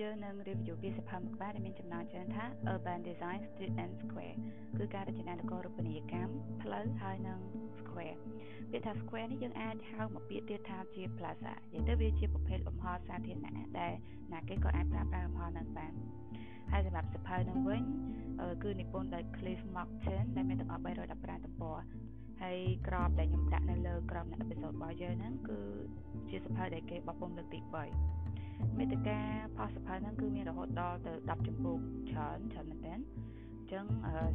យើងនឹង review ពីសភៅមួយក្បាលដែលមានចំណងជើងថា Urban Design Street and Square គឺការរចនានគររូបនីយកម្មផ្លូវហើយនិង square ពាក្យថា square នេះយើងអាចហៅមកពាក្យទៀតថាជា plaza និយាយទៅវាជាប្រភេទលំហសាធារណៈដែលណាគេក៏អាចប្រើប្រាស់លំហនឹងបានហើយសម្រាប់សភៅនឹងវិញគឺនិពន្ធដោយ Cliff Martin ដែលមានទាំងអស់315ទំព័រហើយក្របដែលខ្ញុំដាក់នៅលើក្របនៃអេពីសូតរបស់យើងហ្នឹងគឺជាសភៅដែលគេបោះពុំលើកទី3 មេតិកាផុសសភៅហ្នឹងគឺមានរហូតដល់ទៅ10ចម្ពោះច្រើនច្រើនមែនទែនអញ្ចឹង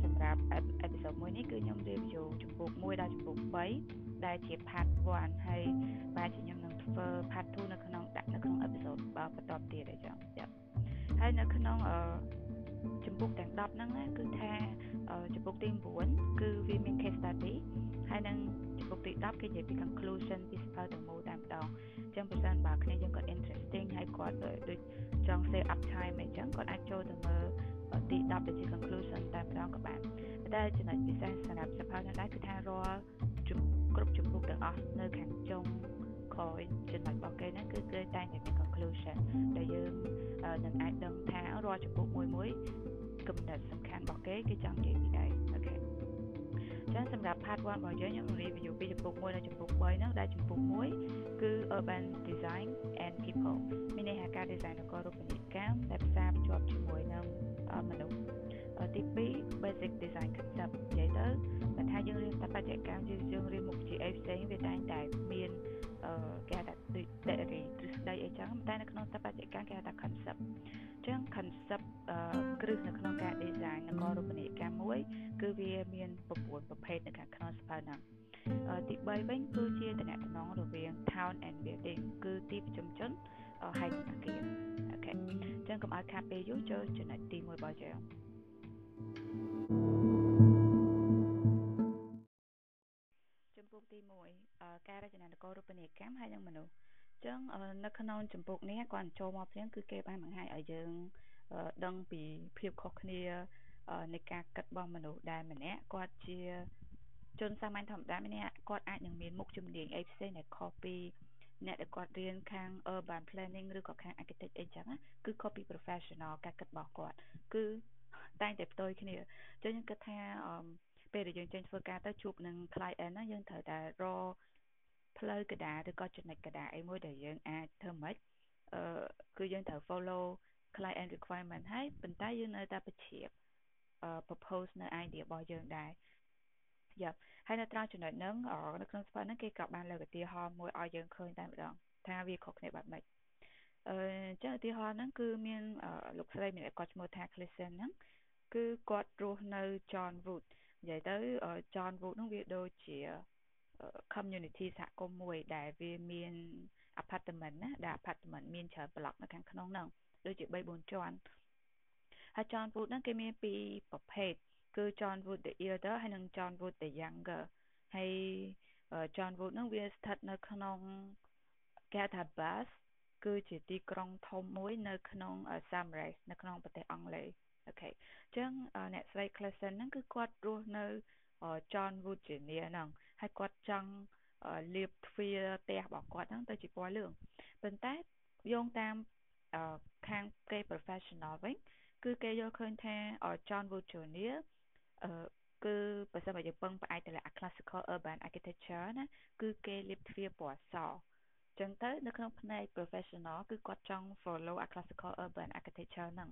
សម្រាប់អេពីសូតមួយនេះគឺខ្ញុំ review ចម្ពោះ1ដល់ចម្ពោះ3ដែលជា part 1ហើយបាទជាខ្ញុំនឹងធ្វើ part 2នៅក្នុងដាក់នៅក្នុងអេពីសូតបន្តទៀតអញ្ចឹងហើយនៅក្នុងចម្ពោះទាំង10ហ្នឹងណាគឺថា ចម្ពោះទី9គឺវាមាន case study ហើយនឹងចំពុកទី10គេនិយាយពី conclusion ពីសភៅទាំងមូលតែម្ដងអញ្ចឹងប្រសិនបើគ្នាយើងគាត់ interesting ហើយគាត់ដូចចង់ save up time អីចឹងគាត់អាចចូលទៅមើលទី10ដែលជា conclusion តែម្ដងក៏បានតែចំណុចពិសេសសម្រាប់សភៅនេះដែរគឺថារាល់គ្រប់ចំពុកទាំងអស់នៅខាងចុងក្រោយចំណុចរបស់គេហ្នឹងគឺគេតែងតែមាន conclusion ដែលយើងនឹងអាចដឹងថារាល់ចំពុកមួយមួយ គំនិតសំខាន់របស់គេគេចង់និយាយពីអីអូខេចឹងសម្រាប់ part 1របស់យើងខ្ញុំនឹង review ពីចំពុក1ដល់ចំពុក3ហ្នឹងដែលចំពុក1គឺ urban design and people មានន័យថាការ design នគររូបនីយកម្មដែលផ្សារភ្ជាប់ជាមួយនឹងមនុស្សទី2 basic design concept និយាយទៅបើថាយើងរៀនស្ថាបត្យកម្មយើងយើងរៀនមុខជាអីផ្សេងវាតែងតែមានអឺ គេហៅថា theory ទ្រឹស្ដីអីចឹងតែនៅក្នុងស្ថាបត្យកម្មគេហៅថា concept ចឹង concept គ្រឹះនៅក្នុងការ design នគររូបនីយកម្មមួយ គឺវាមាន9ប្រភេទនៅខាងក្នុងសភៅហ្នឹងទី3វិញគឺជាតំណែងរវាង town and building គឺទីប្រជុំជនហើយនិងអគារអូខេចឹងកុំឲ្យខាតពេលយូរចូលចំណុចទី1របស់យើងចំ ការរចនានគររូបនីយកម្មហើយនិងមនុស្សចឹងនៅក្នុងចម្ពោះនេះគាត់ចូលមកព្រាងគឺគេបានបង្ហាញឲ្យយើងដឹងពីភាពខុសគ្នានៃការគិតរបស់មនុស្សដែលម្នាក់គាត់ជាជនសាមញ្ញធម្មតាម្នាក់គាត់អាចនឹងមានមុខជំនាញអីផ្សេងដែលខុសពីអ្នកដែលគាត់រៀនខាង urban planning ឬក៏ខាង architect អីចឹងគឺខុសពី professional ការគិតរបស់គាត់ គឺតែងតែផ្ទុយគ្នាអញ្ចឹងខ្ញុំគិតថាពេលដែលយើងចេញធ្វើការទៅជួបនឹង client ណាយើងត្រូវតែរក ផ្លូវកដាឬក៏ចំណុចកដាអីមួយដែលយើងអាចធ្វើម៉េចអឺគឺយើងត្រូវ follow client requirement ហើយប៉ុន្តែយើងនៅតែបញ្ជ្រាប propose នៅ idea របស់យើងដែរយ៉ាហើយនៅត្រង់ចំណុចហ្នឹងនៅក្នុងស្ពតហ្នឹងគេក៏បានលើកឧទាហរណ៍មួយឲ្យយើងឃើញតែម្ដងថាវាខុសគ្នាបែបម៉េចអឺអញ្ចឹងឧទាហរណ៍ហ្នឹងគឺមានលោកស្រីម្នាក់គាត់ឈ្មោះថា Clisson ហ្នឹងគឺគាត់រស់នៅ John Wood និយាយទៅ John Wood ហ្នឹងវាដូចជា community សហគមន៍មួយ ដែលវាមាន apartment ណាដែល apartment មានច្រើនប្លុកនៅខាងក្នុងហ្នឹងដូចជា3 4ជាន់ហើយ John Wood ហ្នឹងគេមានពីរប្រភេទគឺ John Wood the Elder ហើយនិង John Wood the Younger ហើយ John Wood ហ្នឹងវាស្ថិតនៅក្នុងគេថា Bath គឺជាទីក្រុងធំមួយ នៅក្នុង Somerset នៅក្នុងប្រទេសអង់គ្លេសអូខេអញ្ចឹងអ្នកស្រី Clayson ហ្នឹងគឺគាត់រស់នៅ John Wood ជានីហ្នឹង ហើយគាត់ចង់លាបទ្វារផ្ទះរបស់គាត់ហ្នឹងទៅជាពណ៌លឿងប៉ុន្តែយោងតាមខាងគេ professional វិញគឺគេយល់ឃើញថា John Wood Jr. អឺគឺបើសិនបើយើងពឹងផ្អែកទៅលើ classical urban architecture ណាគឺគេលាបទ្វារពណ៌សចឹងទៅនៅក្នុងផ្នែក professional គឺគាត់ចង់ follow a classical urban architecture ហ្នឹង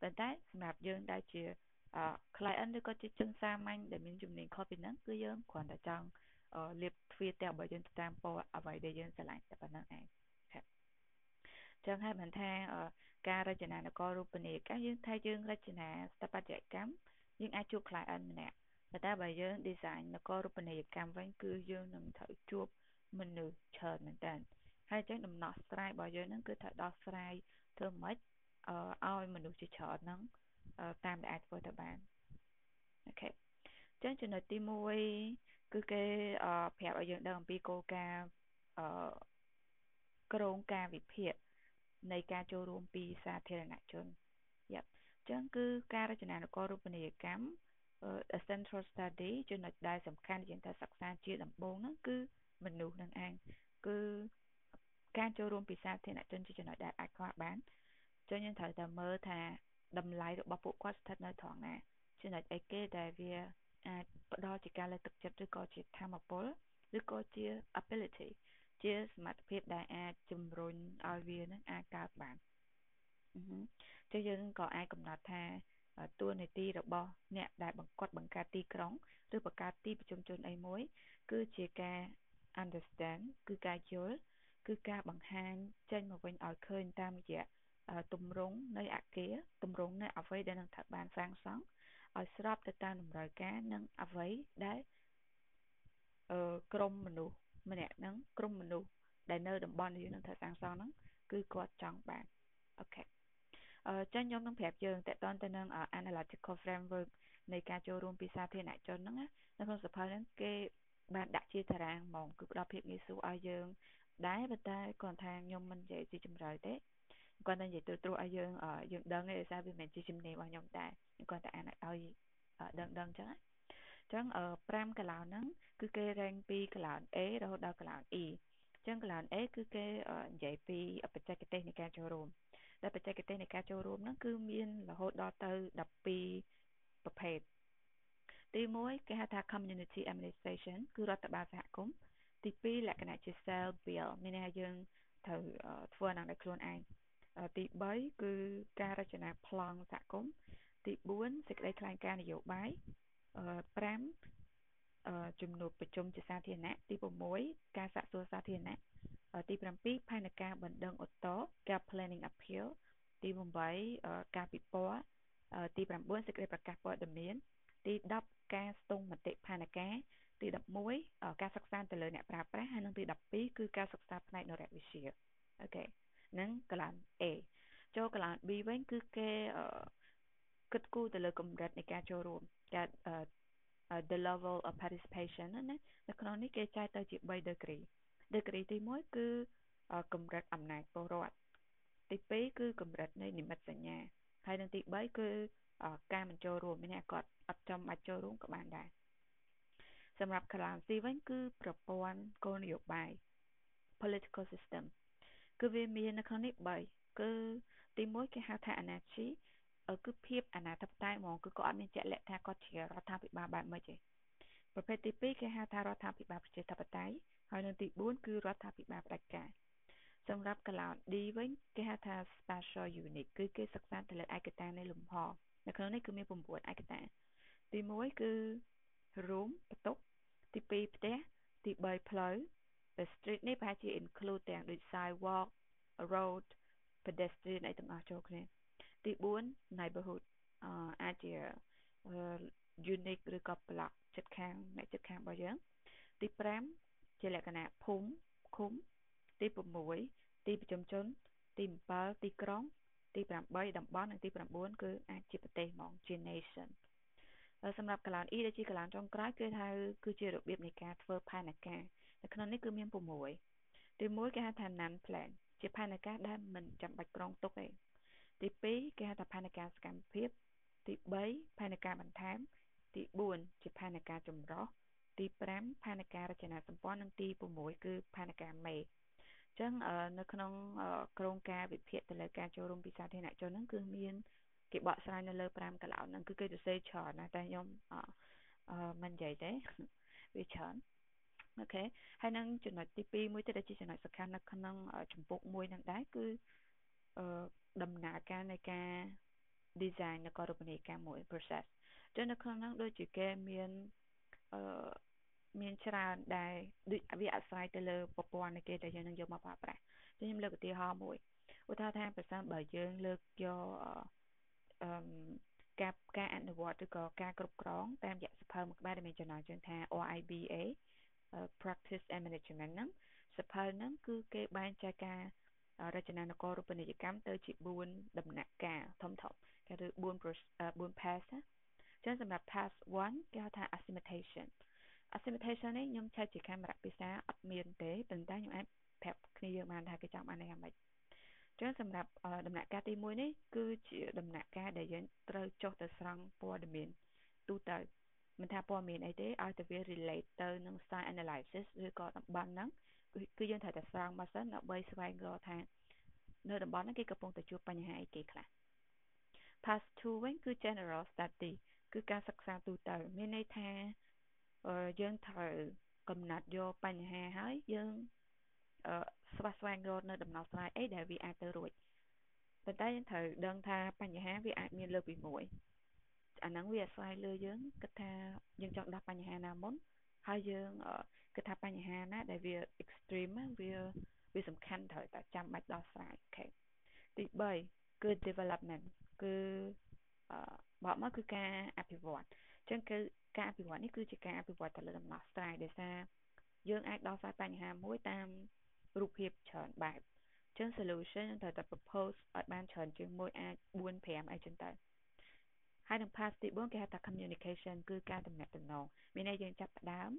ប៉ុន្តែសម្រាប់យើងដែលជា client ឬក៏ជាជនសាមញ្ញដែលមានជំនាញខុសពីហ្នឹងគឺយើងគ្រាន់តែចង់ លាបទ្វារផ្ទះរបស់យើងទៅតាមពណ៌អ្វីដែលយើងស្រឡាញ់តែប៉ុណ្្នឹងឯងចឹងហើយមិនថាការរចនានគររូបនីយកម្មយើងថាយើងរចនាស្ថាបត្យកម្មយើងអាចជួប client ម្នាក់ប៉ុន្តែបើយើង design នគររូបនីយកម្មវិញគឺយើងនឹងត្រូវជួបមនុស្សច្រើនមែនតើហើយចឹងដំណោះស្រាយរបស់យើងហ្នឹងគឺត្រូវដោះស្រាយធ្វើម៉េចឲ្យមនុស្សជាច្រើនហ្នឹងតាមដែលអាចធ្វើទៅបានអូខេចឹងចំណុចទី1 គឺគេប្រាប់ឲ្យយើងដឹងអំពីគោលការណ៍អឺក្រងការវិភាគនៃការចូលរួមពីសាធារណជនយ៉ាប់ចឹងគឺការរចនានគររូបនីយកម្ម central study ចំណុចដែលសំខាន់ជាងតែសិក្សាជាដំបូងហ្នឹងគឺមនុស្សនឹងឯងគឺការចូលរួមពីសាធារណជនជាចំណុចដែលអាចខ្វះបានចឹងយើងត្រូវតែមើលថាតម្លៃរបស់ពួកគាត់ស្ថិតនៅត្រង់ណាចំណុចអីគេដែលវា អាចផ្ដល់ជាការលើកទឹកចិត្តឬក៏ជាធម៌ពលឬក៏ជា ability ជាសមត្ថភាពដែលអាចជំរុញឲ្យវានឹងអាចកើតបានចឹងយើងក៏អាចកំណត់ថាតួនាទីរបស់អ្នកដែលបង្កត់បង្កើតទីក្រុងឬបង្កើតទីប្រជុំជនអីមួយ គឺជាការ understand គឺការយល់គឺការបង្ហាញចេញមកវិញឲ្យឃើញតាមរយៈទម្រង់នៃអគារទម្រង់នៃអ្វីដែលនឹងត្រូវបានសាងសង់ ឲ្យស្របទៅតាមតម្រូវការ និងអ្វីដែលអឺក្រុមមនុស្សម្នាក់ហ្នឹងក្រុមមនុស្សដែលនៅតំបន់យើងនឹងត្រូវសាងសង់ហ្នឹងគឺគាត់ចង់បានអូខេអឺចាញ់ខ្ញុំនឹងប្រាប់យើងតកតទៅនឹង analytical framework នៃការចូលរួមពីសាធារណជនហ្នឹងណានៅក្នុងសភៅហ្នឹងគេបានដាក់ជាតារាងហ្មងគឺផ្ដល់ភាពងាយស្រួលឲ្យយើងដែរប៉ុន្តែគាត់ថាខ្ញុំមិននិយាយស៊ីជម្រៅទេ គាត់តែនិយាយត្រួសត្រាសឲ្យយើងយើងដឹងទេដោយសារវាមិនមែនជាជំនាញរបស់ខ្ញុំដែរគាត់តែអានឲ្យដឹងដឹងចឹងណាចឹង5កន្លោនហ្នឹងគឺគេ rank ពីកន្លោន A រហូតដល់កន្លោន E ចឹងកន្លោន A គឺគេនិយាយពីបច្ចេកទេសនៃការចូលរួមដែលបច្ចេកទេសនៃការចូលរួមហ្នឹងគឺមានរហូតដល់ទៅ12ប្រភេទទី1គេហៅថា community administration គឺរដ្ឋបាលសហគមន៍ទី2លក្ខណៈជា self build មានន័យថាយើងត្រូវធ្វើឡើងដោយខ្លួនឯង ទី3គឺការរចនាប្លង់សហគមន៍ទី4សេចក្តីថ្លែងការណ៍នយោបាយ5ជំនួបប្រជុំជាសាធារណៈទី6ការសាកសួរសាធារណៈទី7ផែនការបណ្ដឹងឧត្តរការ planning appeal ទី8ការពិព័រណ៍ទី9សេចក្តីប្រកាសព័ត៌មាន ទី10ការស្ទង់មតិផែនការទី11ការសិក្សាទៅលើអ្នកប្រើប្រាស់ហើយនិងទី12គឺការសិក្សាផ្នែកនរវិទ្យាអូខេ នឹងកន្លង A ចូលកន្លង B វិញគឺគេគិតគូរទៅលើកម្រិតនៃការចូលរួមការ the level of participation ណានៅក្នុងនេះគេចែកទៅជា3 degree degree ទី1គឺកម្រិតអំណាចពលរដ្ឋទី2គឺកម្រិតនៃនិមិត្តសញ្ញាហើយនិងទី3គឺការមិនចូលរួមមានអ្នកគាត់អត់ចាំបាច់ចូលរួមក៏បានដែរសម្រាប់ class C វិញគឺប្រព័ន្ធគោលនយោបាយ political system គឺវាមាននៅក្នុងនេះ3គឺទី1គេហៅថា anarchy គឺភាពអនាធិបតេយ្យហ្មងគឺគាត់អត់មានជាក់លាក់ថាគាត់ជារដ្ឋាភិបាលបែបម៉េចទេប្រភេទទី2គេហៅថារដ្ឋាភិបាលប្រជាធិបតេយ្យហើយនៅទី4គឺរដ្ឋាភិបាលផ្ដាច់ការសម្រាប់កឡោន D វិញគេហៅថា spatial unit គឺគេសិក្សាទៅលើឯកតានៃលំហនៅក្នុងនេះគឺមាន9ឯកតាទី1គឺ room បន្ទប់ទី2ផ្ទះទី3ផ្លូវ the street នេះប្រហែលជា include ទាំងដូច sidewalk road pedestrian អីទាំងអស់ចូលគ្នាទី4 neighborhood អាចជា unique ឬក៏ block ចិត្តខាងអ្នកចិត្តខាងរបស់យើង ទី5ជាលក្ខណៈភូមិឃុំទី6ទីប្រជុំជន ទី7ទីក្រុង ទី8តំបន់និងទី9គឺអាចជាប្រទេសហ្មងជា nation សម្រាប់កលាន E ដែលជាកលានចុងក្រោយគឺហៅគឺជារបៀបនៃការធ្វើផែនការ នៅក្នុងនេះគឺមាន6ទី1គេហៅថា non plan ជាផែនការដែលមិនចាំបាច់ក្រងទុកទេទី2គេហៅថាផែនការសកម្មភាព ទី3ផែនការបន្ថែម ទី4ជាផែនការចម្រុះទី5ផែនការរចនាសម្ព័ន្ធនិងទី6គឺផែនការមេអញ្ចឹងនៅក្នុងក្រមការវិភាគទៅលើការចូលរួមពីសាធារណជនហ្នឹងគឺមានគេបកស្រាយនៅលើ5កន្លោនហ្នឹងគឺគេសរសេរច្រើនណាតែខ្ញុំអឺមិននិយាយទេវាច្រើន អូខេហើយនឹងចំណុចទី2មួយទៀតដែលជាចំណុចសំខាន់នៅក្នុងចម្ពោះមួយនឹងដែរគឺអឺដំណើរការនៃការ design នគររូបនីយកម្មមួយ process ចឹងនៅក្នុងហ្នឹងដូចជាគេមានអឺមានច្រើនដែលដូចវាអាស្រ័យទៅលើប្រព័ន្ធនៃគេដែលយើងនឹងយកមកប្រើប្រាស់ចឹងខ្ញុំលើកឧទាហរណ៍មួយឧទាហរណ៍ថាប្រសិនបើយើងលើកយកអឺការការអនុវត្តឬក៏ការគ្រប់គ្រងតាមរយៈសភៅមួយក្បាលដែលមានចំណងជើងថា RIBA practice and management ហ្នឹងសភៅហ្នឹងគឺគេបែងចែកការរចនានគររូបនីយកម្មទៅជា4ដំណាក់កាលធំធំគេហៅ4 4 pass ណាចឹងសម្រាប់ pass 1គេហៅថា assimilation assimilation នេះខ្ញុំឆែកជាកាមេរ៉ាភាសាអត់មានទេប៉ុន្តែខ្ញុំអាចប្រាប់គ្នាយើងបានថាគេចង់បានយ៉ាងម៉េចចឹងសម្រាប់ដំណាក់កាលទី1នេះគឺជាដំណាក់កាលដែលយើងត្រូវចុះទៅស្រង់ព័ត៌មានទូទៅ មិនថាព័ត៌មានអីទេឲ្យតែវា relate ទៅនឹង site analysis ឬក៏តំបន់ហ្នឹងគឺយើងត្រូវតែស្រង់មកសិនដើម្បីស្វែងរកថានៅតំបន់ហ្នឹងគេកំពុងតែជួបបញ្ហាអីគេខ្លះ Pass 2វិញគឺ General Study គឺការសិក្សាទូទៅមានន័យថាយើងត្រូវកំណត់យកបញ្ហាហើយយើងស្វះស្វែងរកនៅដំណោះស្រាយអីដែលវាអាចទៅរួចប៉ុន្តែយើងត្រូវដឹងថាបញ្ហាវាអាចមានលើសពីមួយ អាហ្នឹងវាអាស្រ័យលើយើងគិតថាយើងចង់ដោះបញ្ហាណាមុនហើយយើងគិតថាបញ្ហាណាដែលវា extreme វាវាសំខាន់ត្រូវតែចាំបាច់ដោះស្រាយអូខេទី3គឺ development គឺបកមកគឺការអភិវឌ្ឍអញ្ចឹងគឺការអភិវឌ្ឍនេះគឺជាការអភិវឌ្ឍទៅលើដំណោះស្រាយដោយសារយើងអាចដោះស្រាយបញ្ហាមួយតាមរូបភាពច្រើនបែបអញ្ចឹង solution ត្រូវតែ propose ឲ្យបានច្រើនជាងមួយអាច4 5អីចឹងទៅ ហើយនឹង pass ទី4គេហៅថា communication គឺការតំណាក់តំណងមានន័យយើងចាប់ផ្ដើម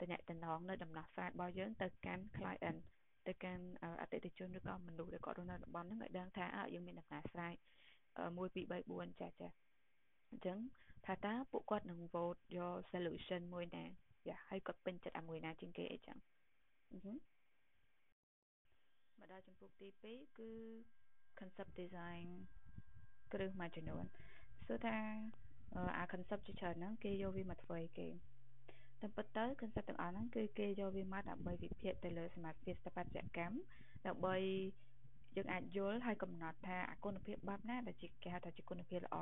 តំណាក់តំណងនៅដំណោះស្រាយរបស់យើងទៅកាន់ client ទៅកាន់អតិថិជនឬក៏មនុស្សដែលគាត់រស់នៅតំបន់ហ្នឹងឲ្យដឹងថាយើងមានដំណោះស្រាយ1 2 3 4ចាចាអញ្ចឹងថាតើពួកគាត់នឹង vote យក solution មួយណាយ៉ាហើយគាត់ពេញចិត្តអាមួយណាជាងគេអីចឹងមកដល់ចំពោះទី2គឺ concept design គ្រឹះមួយចំនួន សួរថាអា concept ជាច្រើនហ្នឹងគេយកវាមកធ្វើអីគេតាមពិតទៅ concept ទាំងអស់ហ្នឹងគឺគេយកវាមកដើម្បីវិភាគទៅលើសមាសភាពស្ថាបត្យកម្មដើម្បីយើងអាចយល់ហើយកំណត់ថាអាគុណភាពបែបណាដែលជាគេហៅថាជាគុណភាពល្អ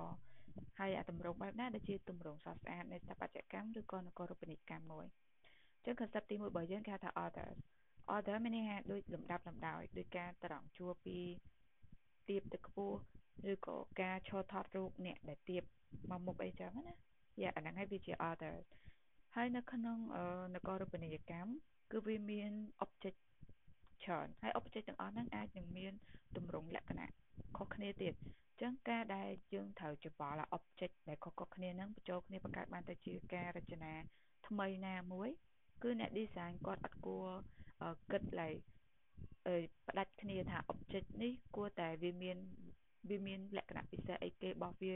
ហើយអាទម្រង់បែបណាដែលជាទម្រង់ស្រស់ស្អាតនៃស្ថាបត្យកម្មឬក៏នគរូបនីយកម្មមួយអញ្ចឹង concept ទី1របស់យើងគេហៅថា order order មានន័យថាដូចលំដាប់លំដោយដោយការត្រង់ជួរពីទៀបទៅខ្ពស់ ឬក៏ការឈរថតរូបអ្នកដែលទៀបមកមុខអីចឹងណាយ៉ាអាហ្នឹងហើយវាជា order ហើយនៅក្នុងនគរូបនីយកម្មគឺវាមាន object ច្រើនហើយ object ទាំងអស់ហ្នឹងអាចនឹងមានទម្រង់លក្ខណៈខុសគ្នាទៀតអញ្ចឹងការដែលយើងត្រូវច្បល់ object ដែលខុសៗគ្នាហ្នឹងបញ្ចូលគ្នាបង្កើតបានទៅជាការរចនាថ្មីណាមួយ គឺអ្នក design គាត់អត់គួរគិតឡើយផ្ដាច់គ្នាថា object នេះគួរតែវាមាន វាមានលក្ខណៈពិសេសអីគេរបស់វា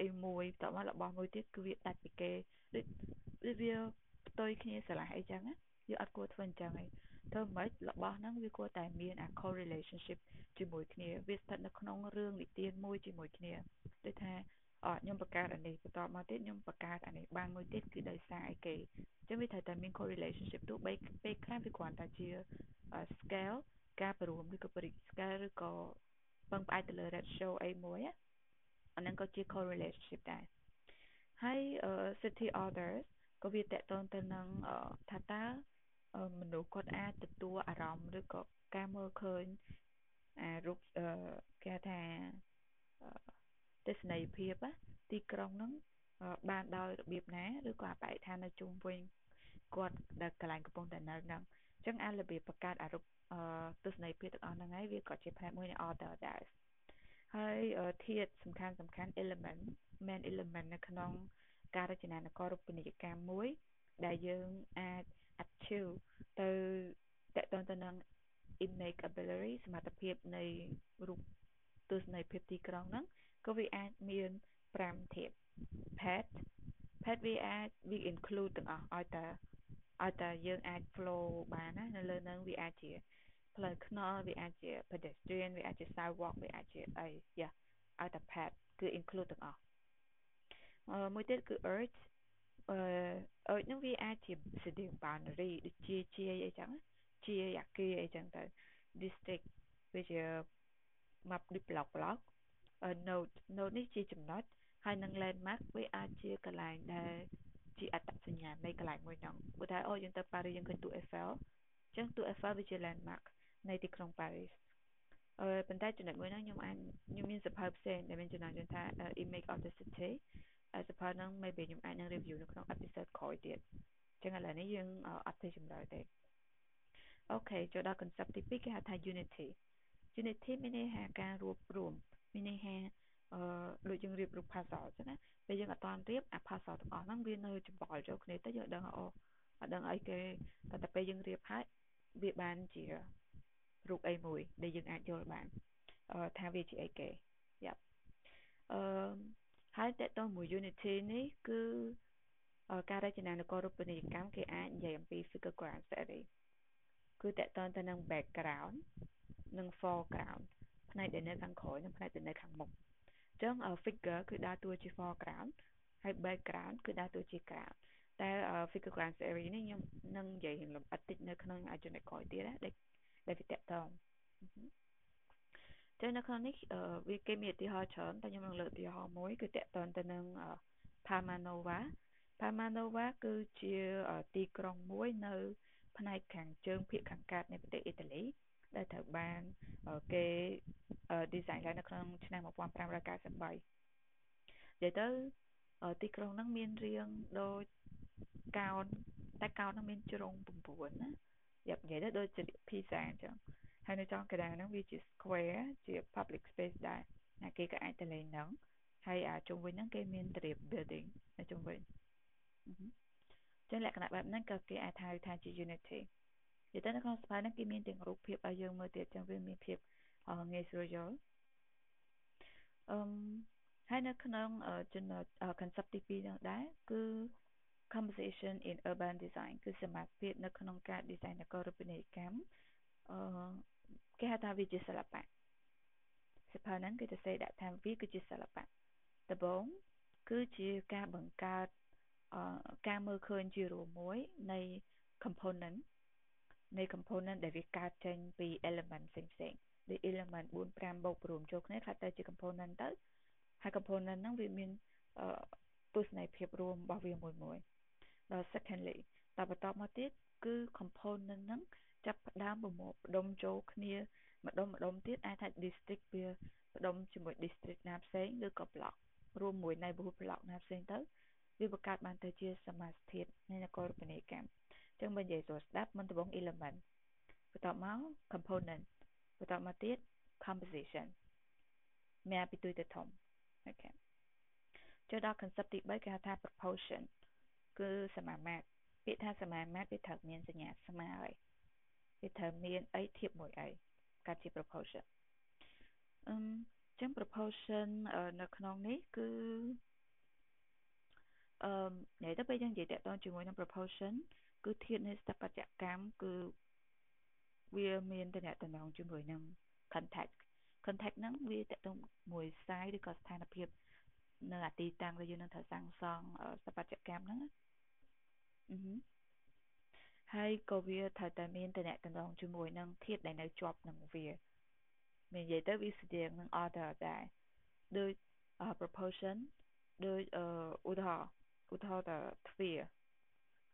អីមួយតមករបស់មួយទៀតគឺវាដាច់ពីគេដូចវាផ្ទុយគ្នាស្រឡះអីចឹងណាយើងអត់គួរធ្វើអញ្ចឹងឯងធ្វើម៉េចរបស់ហ្នឹងវាគួរតែមានអា correlationship ជាមួយគ្នាវាស្ថិតនៅក្នុងរឿងនិទានមួយជាមួយគ្នាដូចថាអខ្ញុំបង្កើតអានេះបន្តមកទៀតខ្ញុំបង្កើតអានេះបានមួយទៀតគឺដោយសារអីគេអញ្ចឹងវាត្រូវតែមាន correlationship ទោះបីពេលខ្លះវាគ្រាន់តែជា scale ការព្រមឬក៏ brick scale ឬក៏ ពឹងផ្អែកទៅលើ ratio អីមួយអាហ្នឹងក៏ជា correlationship ដែរហើយ city orders ក៏វាតកតងទៅនឹងថាតើមនុស្សគាត់អាចទទួលអារម្មណ៍ឬក៏ការមើលឃើញអារូបគេថាទស្សនីយភាពទីក្រុងហ្នឹងបានដោយរបៀបណាឬក៏បរិស្ថាននៅជុំវិញគាត់ដែលកន្លែងកំពុងតែនៅហ្នឹងអញ្ចឹងអារបៀបបង្កើតអារូប ទស្សនីយភាពទាំងអស់ហ្នឹងហើយវាក៏ជាផ្នែកមួយនៃ order ដែរហើយធាតុសំខាន់សំខាន់ element main element នៅក្នុងការរចនានគរូបនីយកម្មមួយ ដែលយើងអាច achieve ទៅតកតងទៅនឹង immakeability សមត្ថភាពនៃរូបទស្សនីយភាពទីក្រុងហ្នឹងក៏វាអាចមាន5ធាតុ pet pet វាអាចវា include ទាំងអស់ឲ្យតែឲ្យតែយើងអាច flow បានណានៅលើនឹងវាអាចជា ផ្លូវថ្នល់វាអាចជា pedestrian វាអាចជា sidewalk វាអាចជាអីយ៉ាឲ្យតែ pet គឺ include ទាំងអស់មួយទៀតគឺ earth អឺអឺនឹងវាអាចជា city boundary ដូចជាជាអីចឹងជាអាគារអីចឹងទៅ district វាជា map ដូច block block node node នេះជាចំណុចហើយនឹង landmark វាអាចជាកន្លែងដែលជាអត្តសញ្ញាណនៃកន្លែងមួយហ្នឹងឧទាហរណ៍អូយើងទៅប៉ារីសយើងឃើញទូ Eiffel អញ្ចឹងទូ Eiffel វាជា landmark នៃទីក្រុងប៉ារីសអឺប៉ុន្តែចំណុចមួយហ្នឹងខ្ញុំអាចខ្ញុំមានសភៅផ្សេងដែលមានចំណងជើងថា image of the city ហើយសភៅហ្នឹង maybe ខ្ញុំអាចនឹង review នៅក្នុង episode ក្រោយទៀតអញ្ចឹងឥឡូវនេះយើងអត់ទៅចម្លើយទេអូខេចូលដល់ concept ទី2គេហៅថា unity unity មានន័យថាការរួបរួមមានន័យថាអឺដូចយើងរៀបរូប puzzle អញ្ចឹងណាពេលយើងអត់តាន់រៀបអា puzzle ទាំងអស់ហ្នឹងវានៅច្បល់ចូលគ្នាទៅយើងដឹងអូអត់ដឹងអីគេតែតែពេលយើងរៀបហើយវាបានជា រូបអីមួយដែលយើងអាចយល់បានអឺថាវាជាអីគេយ៉ាប់អឺហើយតកតមួយ unity នេះគឺការរចនានគរូបនីយកម្មគេអាចនិយាយអំពី figure ground theory គឺតកតទៅនឹង background និង foreground ផ្នែកដែលនៅខាងក្រោយនិងផ្នែកដែលនៅខាងមុខអញ្ចឹង figure គឺដើរតួជា foreground ហើយ background គឺដើរតួជា ground តែ figure ground theory នេះខ្ញុំនឹងនិយាយលម្អិតតិចនៅក្នុងចំណុចក្រោយទៀតណាដែល ដែលវាតកតងចឹងនៅក្នុងនេះវាគេមានឧទាហរណ៍ច្រើនតែខ្ញុំនឹងលើកឧទាហរណ៍មួយគឺតកតងទៅនឹង Palmanova Palmanova គឺជាទីក្រុងមួយនៅផ្នែកខាងជើងភាគខាងកើតនៃប្រទេសអ៊ីតាលីដែលត្រូវបានគេ design ឡើងនៅក្នុងឆ្នាំ1593និយាយទៅទីក្រុងហ្នឹងមានរាងដូចកោណតែកោណហ្នឹងមានជ្រុង9ណា យ៉ាប់និយាយទៅដូចជាភីសាអញ្ចឹងហើយនៅចុងកណ្ដាលហ្នឹងវាជា square ជា public space ដែរណាគេក៏អាចទៅលេងហ្នឹងហើយអាជុំវិញហ្នឹងគេមានត្រៀប building នៅជុំវិញចឹងលក្ខណៈបែបហ្នឹងក៏គេអាចហៅថាជា unity និយាយទៅនៅក្នុងសភៅហ្នឹងគេមានទាំងរូបភាពឲ្យយើងមើលទៀតចឹងវាមានភាពងាយស្រួលយល់អឺហើយនៅក្នុងចំណុច concept ទី2ហ្នឹងដែរគឺ composition in urban design គឺសមាភិបនៅក្នុងការ design នគររូបនីយកម្មអឺគេហៅថាវាជាសិល្បៈសិភៅហ្នឹងគេទៅសេដាក់ថាវាគឺជាសិល្បៈដំបូងគឺជាការបង្កើតការមើលឃើញជារួមមួយនៃ component នៃ component ដែលវាកើតចេញពី element ផ្សេងផ្សេងដូច element 4 5បូករួមចូលគ្នាខ្លះទៅជា component ទៅហើយ component ហ្នឹងវាមានទស្សនីយភាពរួមរបស់វាមួយមួយ ដល់ secondly តបន្តមកទៀតគឺ component ហ្នឹងចាប់ផ្ដើមប្រមូលផ្ដុំចូលគ្នាម្ដុំម្ដុំទៀតអាចថា district វាផ្ដុំជាមួយ district ណាផ្សេងឬក៏ block រួមមួយ neighborhood block ណាផ្សេងទៅវាបង្កើតបានទៅជាសមាសធាតុនៃនគររូបនីយកម្មអញ្ចឹងបើនិយាយស្រួលស្ដាប់មុនដំបូង element បន្ទាប់មក component បន្ទាប់មកទៀត composition មានពីទួយទៅធំអូខេចូលដល់ concept ទី3គេហៅថា proportion គឺសមាមាត្រពាក្យថាសមាមាត្រវាត្រូវមានសញ្ញាស្មើហើយវាត្រូវមានអីធៀបមួយអីកាត់ជា proportion អឺចឹង proportion នៅក្នុងនេះគឺអឺនិយាយទៅពេលយើងនិយាយតកតងជាមួយនឹង proportion គឺធាតុនៃស្ថាបត្យកម្មគឺវាមានតំណែងជាមួយនឹង context context ហ្នឹងវាតកតងមួយខ្សែឬក៏ស្ថានភាព នៅអាទីតាំងដែលយើងនឹងត្រូវសាងសង់ស្ថាបត្យកម្មហ្នឹងអឺហើយក៏វាត្រូវតែមានតំណែងជាមួយនឹងធាតុដែលនៅជាប់នឹងវាមាននិយាយទៅវាស្តៀងនឹង order ដែរដូច proportion ដូចឧទាហរណ៍ឧទាហរណ៍តទ្វារ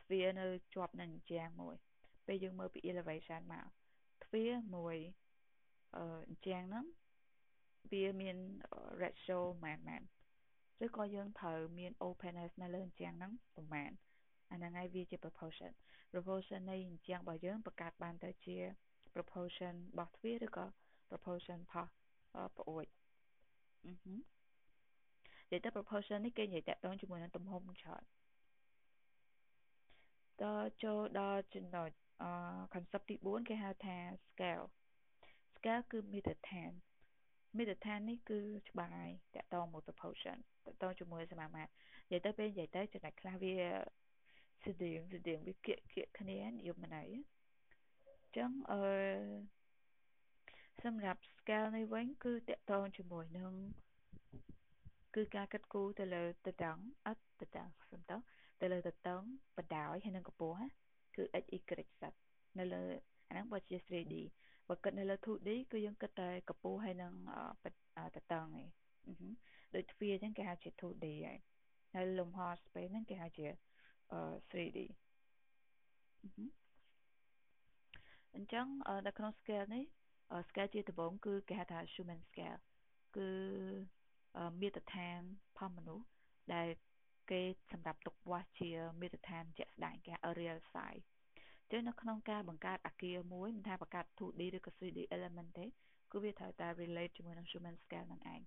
ទ្វារនៅជាប់នឹងជាងមួយ ពេលយើងមើលពី elevation មកទ្វារមួយអឺជាងហ្នឹងវាមាន ratio ម៉ានម៉ាន ឬក៏យើងត្រូវមាន openness នៅលើជាងហ្នឹងប្រហែលអាហ្នឹងហើយវាជា proportion proportion នៃជាងរបស់យើងបង្កើតបានទៅជា proportion របស់ទ្វារឬក៏ proportion ផុសប្អួយអឺហឺនិយាយទៅ proportion នេះគេនិយាយតាក់ទងជាមួយនឹងទំហំច្រើនតចូលដល់ចំណុចអឺ concept ទី4គេហៅថា scale scale គឺមាត្រដ្ឋាន មាត្រដ្ឋាននេះគឺច្បាយតាក់ទងមួយ proportion តាក់ទងជាមួយសមាមាត្រនិយាយទៅពេលនិយាយទៅចំណុចខ្លះវាស្តៀងស្តៀងវាគៀកគៀកគ្នានិយមន័យអញ្ចឹងអឺសម្រាប់ scale នេះវិញគឺតកតងជាមួយនឹងគឺការកាត់គូទៅលើតតង់អត់តតង់សំដៅទៅលើតតង់បដោយហើយនឹងកម្ពស់គឺ x y z នៅលើអាហ្នឹងបើជា 3D បើគិតនៅលើ 2D គឺយើងគិតតែកម្ពស់ហើយនឹងតតង់ឯងដូចទ្វារអញ្ចឹងគេហៅជា 2D ហើយហើយលំហ space ហ្នឹងគេហៅជា 3D អញ្ចឹងនៅក្នុង scale នេះ scale ជាដំបូងគឺគេហៅថា human scale គឺមាត្រដ្ឋានផលមនុស្សដែលគេសម្រាប់ទុកវាស់ជាមាត្រដ្ឋានជាក់ស្ដែងគេហៅ real size ចឹងនៅក្នុងការបង្កើតអាគារមួយមិនថាបង្កើត 2D ឬក៏ 3D element ទេគឺវាត្រូវតែ relate ជាមួយនឹង human scale នឹងឯង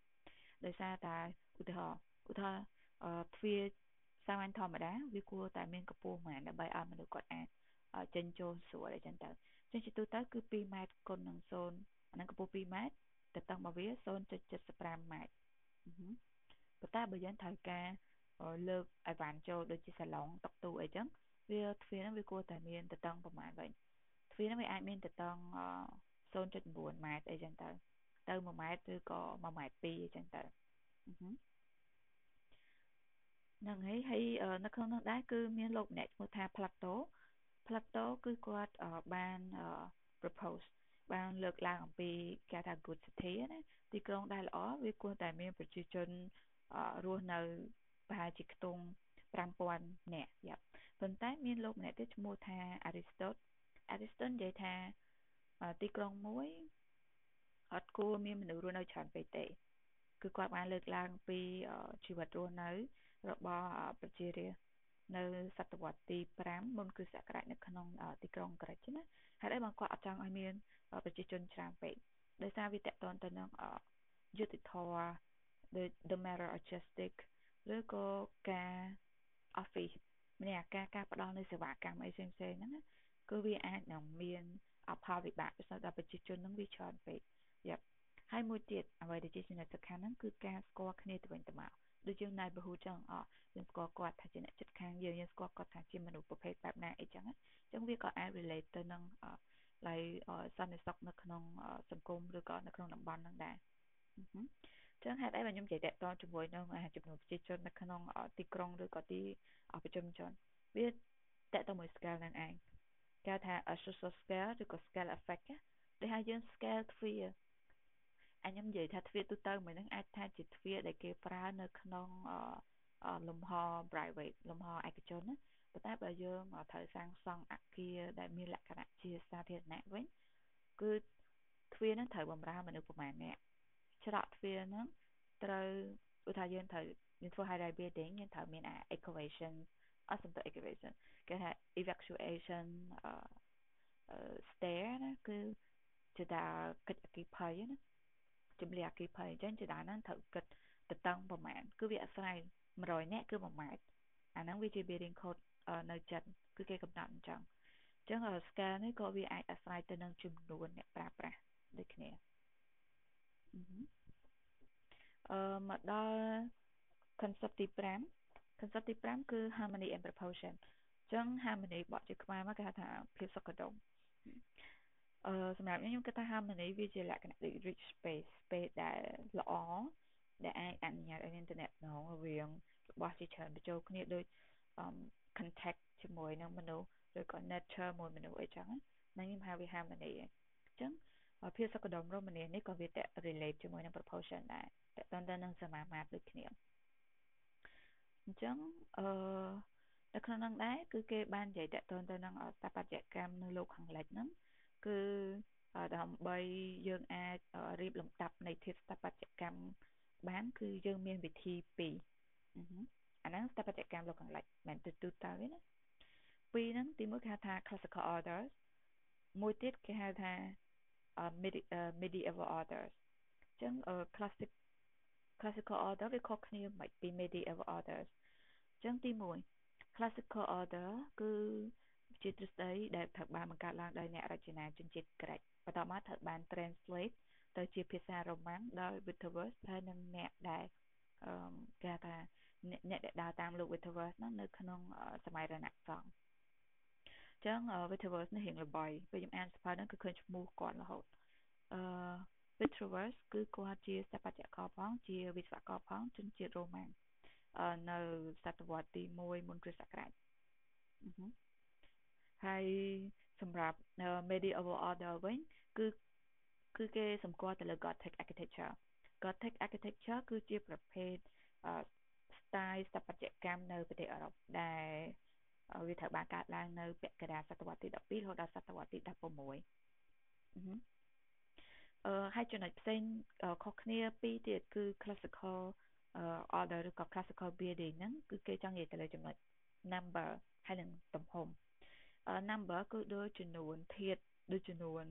ដោយសារតែឧទាហរណ៍ឧទាហរណ៍ទ្វារសាមញ្ញធម្មតាវាគួរតែមានកម្ពស់ប៉ុន្មានដើម្បីឲ្យមនុស្សគាត់អាចចេញចូលស្រួលអីចឹងទៅចឹងជាទូទៅគឺ2ម៉ែត្រគុណនឹង0អាហ្នឹងកម្ពស់2ម៉ែត្រទៅតឹងរបស់វា0.75ម៉ែត្រប៉ុន្តែបើយើងត្រូវការលើកអីវ៉ាន់ចូលដូចជាសាឡុងតុកទូអីចឹង វាទ្វារហ្នឹងវាគួរតែមានតឹងប្រហែលវិញទ្វារហ្នឹងវាអាចមានតឹង0.9ម៉ែត្រអីចឹងទៅទៅ1ម៉ែត្រឬក៏1ម៉ែត្រ2អញ្ចឹងទៅហ្នឹងហើយហើយនៅក្នុងនោះដែរគឺមានលោកម្នាក់ឈ្មោះថា Plato Plato គឺគាត់បាន propose បានលើកឡើងអំពីគេថា good city ណាទីក្រុងដែលល្អវាគួរតែមានប្រជាជនរស់នៅប្រហែលជាខ្ទង់5000នាក់យ៉ាប៉ុ ន្តែមានលោកម្នាក់ទៀតឈ្មោះថា Aristotle Aristotle និយាយថាទីក្រុងមួយអត់គួរមានមនុស្សរស់នៅច្រើនពេកទេគឺគាត់បានលើកឡើងពីជីវិតរស់នៅ របស់ប្រជារាស្ត្រនៅសតវត្សទី5មុនគ្រិស្តសករាជនៅក្នុងទីក្រុងក្រិចណាហើយដែរបងគាត់អត់ចង់ឲ្យមានប្រជាជនច្រើនពេកដោយសារវាតកតនទៅនឹងយុតិធម៌ the the matter of justice ឬក៏ការ office ម្នាក់ការការផ្ដល់នៅសេវាកម្មអីផ្សេងផ្សេងហ្នឹងណាគឺវាអាចនឹងមានអផលវិបាកប្រសិនដល់ប្រជាជនហ្នឹងវាច្រើនពេកយ៉ាប់ហើយមួយទៀតអ្វីដែលជាចំណុចសំខាន់ហ្នឹងគឺការស្គាល់គ្នាទៅវិញទៅមកដូចយើងណៃបហូចឹងអយើងស្គាល់គាត់ថាជាអ្នកចិត្តខាងយើងយើងស្គាល់គាត់ថាជាមនុស្សប្រភេទបែបណាអីចឹងអញ្ចឹងវាក៏អាច relate ទៅនឹងឡើយសន្តិសុខនៅក្នុងសង្គមឬក៏នៅក្នុងតំបន់ហ្នឹងដែរចឹងហេតុអីបើខ្ញុំនិយាយតកតជាមួយនឹងចំនួនប្រជាជននៅក្នុងទីក្រុងឬក៏ទី ប្រជុំជនវាតកតមួយ scale ហ្នឹងឯងគេថា social scale ឬក៏ scale effect ដូចហើយយើង scale ទ្វារអញខ្ញុំនិយាយថាទ្វារទូទៅមួយហ្នឹងអាចថាជាទ្វារដែលគេប្រើនៅក្នុងលំហ private លំហឯកជនណាប៉ុន្តែបើយើងត្រូវសាងសង់អគារដែលមានលក្ខណៈជាសាធារណៈវិញគឺទ្វារហ្នឹងត្រូវបម្រើមនុស្សប្រមាណអ្នកច្រកទ្វារហ្នឹងត្រូវឧទាហរណ៍យើងត្រូវ យើងធ្វើ high building យើងត្រូវមាន excavation អត់សំទៅ excavation គេថា evacuation stair ណាគឺជាតាកិច្ចអគិភ័យណាជំលះអគិភ័យអញ្ចឹងជាតាហ្នឹងត្រូវគិតទៅតឹងប្រមាណគឺវាអាស្រ័យ100នាក់គឺ1ម៉ែត្រអាហ្នឹងវាជា building code នៅចិត្តគឺគេកំណត់អញ្ចឹងអញ្ចឹង scale នេះក៏វាអាចអាស្រ័យទៅនឹងចំនួនអ្នកប្រើប្រាស់ដូចគ្នាអឺមកដល់ concept ទី5 concept ទី5គឺ harmony and proportion អញ្ចឹង harmony បកជាខ្មែរមកគេហៅថាភាពសុខដុមអឺសម្រាប់ខ្ញុំខ្ញុំគិតថា harmony វាជាលក្ខណៈ rich space space ដែលល្អដែលអាចអនុញ្ញាតឲ្យមានតំណែងរវាងរបស់ជាច្រើនបញ្ចូលគ្នាដូច contact ជាមួយនឹងមនុស្សឬក៏ nature មួយមនុស្សអីចឹងហ្នឹងខ្ញុំហៅវា harmony អញ្ចឹងភាពសុខដុមរមនានេះក៏វាត relate ជាមួយនឹង proportion ដែរតទៅទៅនឹងសមាមាត្រដូចគ្នា អញ្ចឹងអឺនៅក្នុងនោះដែរគឺគេបាននិយាយតទៅទៅនឹងស្ថាបត្យកម្មនៅលោកខាងលិចហ្នឹងគឺដើម្បីយើងអាចរៀបលំដាប់នៃធាតុស្ថាបត្យកម្មបាន គឺយើងមានវិធីពីរអាហ្នឹងស្ថាបត្យកម្មលោកខាងលិចមិនទៅទូទៅទេណាពីរហ្នឹងទីមួយគេហៅថា classical orders មួយទៀតគេហៅថា medieval orders អញ្ចឹង classic classical order វាខុសគ្នាមិនពី medieval orders អញ្ចឹងទី1 classical order គឺជាទ្រឹស្ដីដែលត្រូវបានបង្កើតឡើងដោយអ្នករចនាជនជាតិក្រិចបន្តមកត្រូវបាន translate ទៅជាភាសារ៉ូម៉ាំងដោយ Wittevers ហើយនិងអ្នកដែលអឺគេថាអ្នកដែលដើរតាមលោក Wittevers ហ្នឹងនៅក្នុងសម័យរណសង្ឃអញ្ចឹង Wittevers នេះរៀងល្បីពេលខ្ញុំអានសភៅហ្នឹងគឺឃើញឈ្មោះគាត់រហូតអឺ Wittevers គឺគាត់ជាស្ថាបត្យករផងជាវិស្វករផងជនជាតិរ៉ូម៉ាំង នៅសតវត្សទី1មុនគ្រិស្តសករាជហើយសម្រាប់ medieval order វិញគឺគឺគេសម្គាល់ទៅលើ Gothic architecture Gothic architecture គឺជាប្រភេទ style ស្ថាបត្យកម្មនៅប្រទេសអឺរ៉ុបដែលវាត្រូវបានកើតឡើងនៅពាក់កណ្ដាលសតវត្សទី12រហូតដល់សតវត្សទី16អឺហើយចំណុចផ្សេងខុសគ្នាពីរទៀតគឺ classical order ឬក៏ classical building ហ្នឹងគឺគេចង់និយាយទៅលើចំណុច number ហើយនិងទំហំ number គឺដូចចំនួនធាតុដូចចំនួន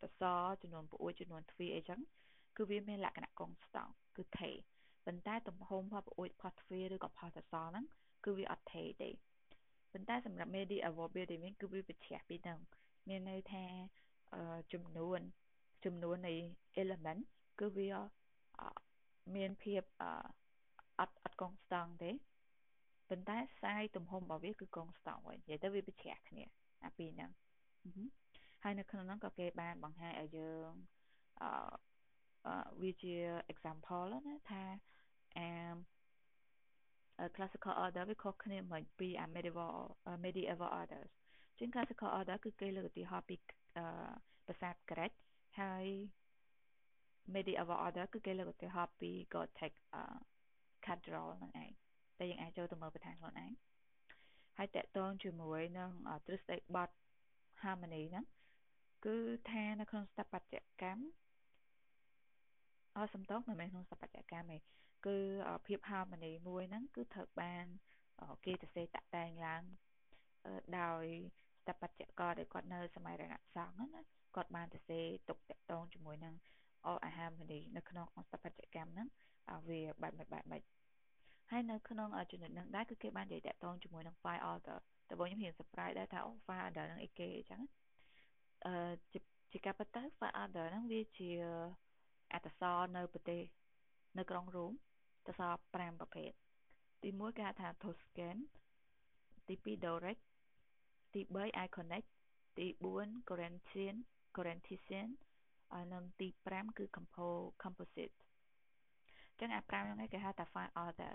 សសរចំនួនប្អួយចំនួនទ្វារអីចឹងគឺវាមានលក្ខណៈកុងស្តង់គឺថេប៉ុន្តែទំហំផលប្អួយផលទ្វារឬក៏ផលសសរហ្នឹងគឺវាអត់ថេទេប៉ុន្តែសម្រាប់ medieval building វិញគឺវាប្រឆាំងពីហ្នឹងមានន័យថាចំនួនចំនួននៃ element គឺវា មានភាពអត់អត់កុងស្តង់ទេប៉ុន្តែខ្សែទំហំរបស់វាគឺកុងស្តង់វិញនិយាយទៅវាប្រឆាំងគ្នាអាពីរហ្នឹងហើយនៅក្នុងហ្នឹងក៏គេបានបង្ហាញឲ្យយើងអវាជា example ណាថាអា classical order វាខុសគ្នាមិនពីអា medieval medieval orders ជាង classical order គឺគេលើកឧទាហរណ៍ពីប្រាសាទ Greek ហើយ medieval order គឺគេលើកឧទាហរណ៍ពី Gothic cathedral ហ្នឹងឯងតែយើងអាចចូលទៅមើលបន្ថែមខ្លួនឯងហើយតកតងជាមួយនឹងទ្រឹស្ដីបត់ harmony ហ្នឹងគឺថានៅក្នុងស្ថាបត្យកម្មអសំទោសមិនមែនក្នុងស្ថាបត្យកម្មទេគឺភាព harmony មួយហ្នឹងគឺត្រូវបានគេសរសេរតាក់តែងឡើងដោយស្ថាបត្យករដែលគាត់នៅសម័យរណសង្ឃណាគាត់បានសរសេរទុកតាក់ទងជាមួយនឹង អអាហារមនីនៅក្នុងស្ថាបត្យកម្មហ្នឹងវាបែបបែបបែបហើយនៅក្នុងចំណុចហ្នឹងដែរគឺគេបាននិយាយតាក់ទងជាមួយនឹង file order តែបងខ្ញុំរៀង surprise ដែរថាអូ file order ហ្នឹងអីគេអញ្ចឹងអឺជាការពិតទៅ file order ហ្នឹងវាជាអត្តសរនៅប្រទេសនៅក្រុងរ៉ូមអត្តសរ5ប្រភេទទី1គេហៅថា Tuscan ទី2 Doric ទី3 Iconic ទី4 Corinthian Corinthian ហើយ និងទី5គឺ Composite ចឹងអា5ហ្នឹងគេហៅថា file order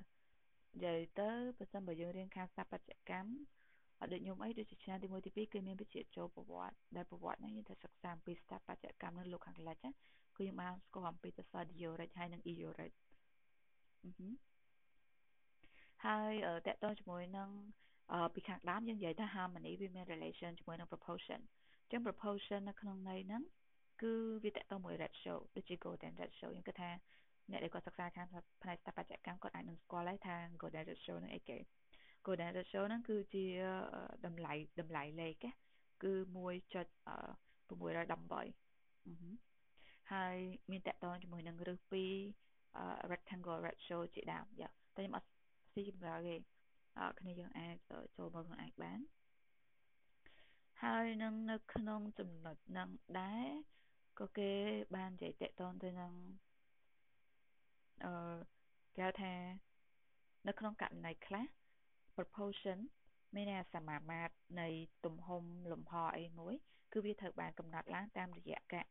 និយាយទៅបើសិនបើយើងរៀនខាងស្ថាបត្យកម្មអត់ដូចខ្ញុំអីដូចជាឆ្នាំទី1ទី2គឺមានវិជ្ជាចូលប្រវត្តិដែលប្រវត្តិហ្នឹងយើងទៅសិក្សាអំពីស្ថាបត្យកម្មនៅលោកខាងលិចគឺយើងបានស្គាល់អំពីទស្សនៈ Doric ហើយនិង Eoric ហើយតកតងជាមួយនឹងពីខាងដើមយើងនិយាយថា harmony វាមាន relation ជាមួយនឹង proportion អញ្ចឹង proportion នៅក្នុងន័យហ្នឹង គឺវាតកតមួយ ratio ដូចជា golden ratio ខ្ញុំគិតថាអ្នកដែលគាត់សិក្សាខាងផ្នែកស្ថាបត្យកម្មគាត់អាចនឹងស្គាល់ហើយថា golden ratio នឹងអីគេ golden ratio ហ្នឹងគឺជាតម្លៃតម្លៃលេខគឺ1.618ហើយមានតកតងជាមួយនឹងរឹសពី rectangle ratio ជាដើមយ៉ាតែខ្ញុំអត់ស៊ីចម្លើយទេគ្នាយើងអាចចូលមើលខ្លួនឯងបានហើយនឹងនៅក្នុងចំណុចនឹងដែរ ក៏គេបាននិយាយតកតងទៅនឹងអឺគេថានៅក្នុងករណីខ្លះ proportion មានអាសមាមាត្រនៃទំហំលំហអីមួយ គឺវាត្រូវបានកំណត់ឡើងតាមរយៈការ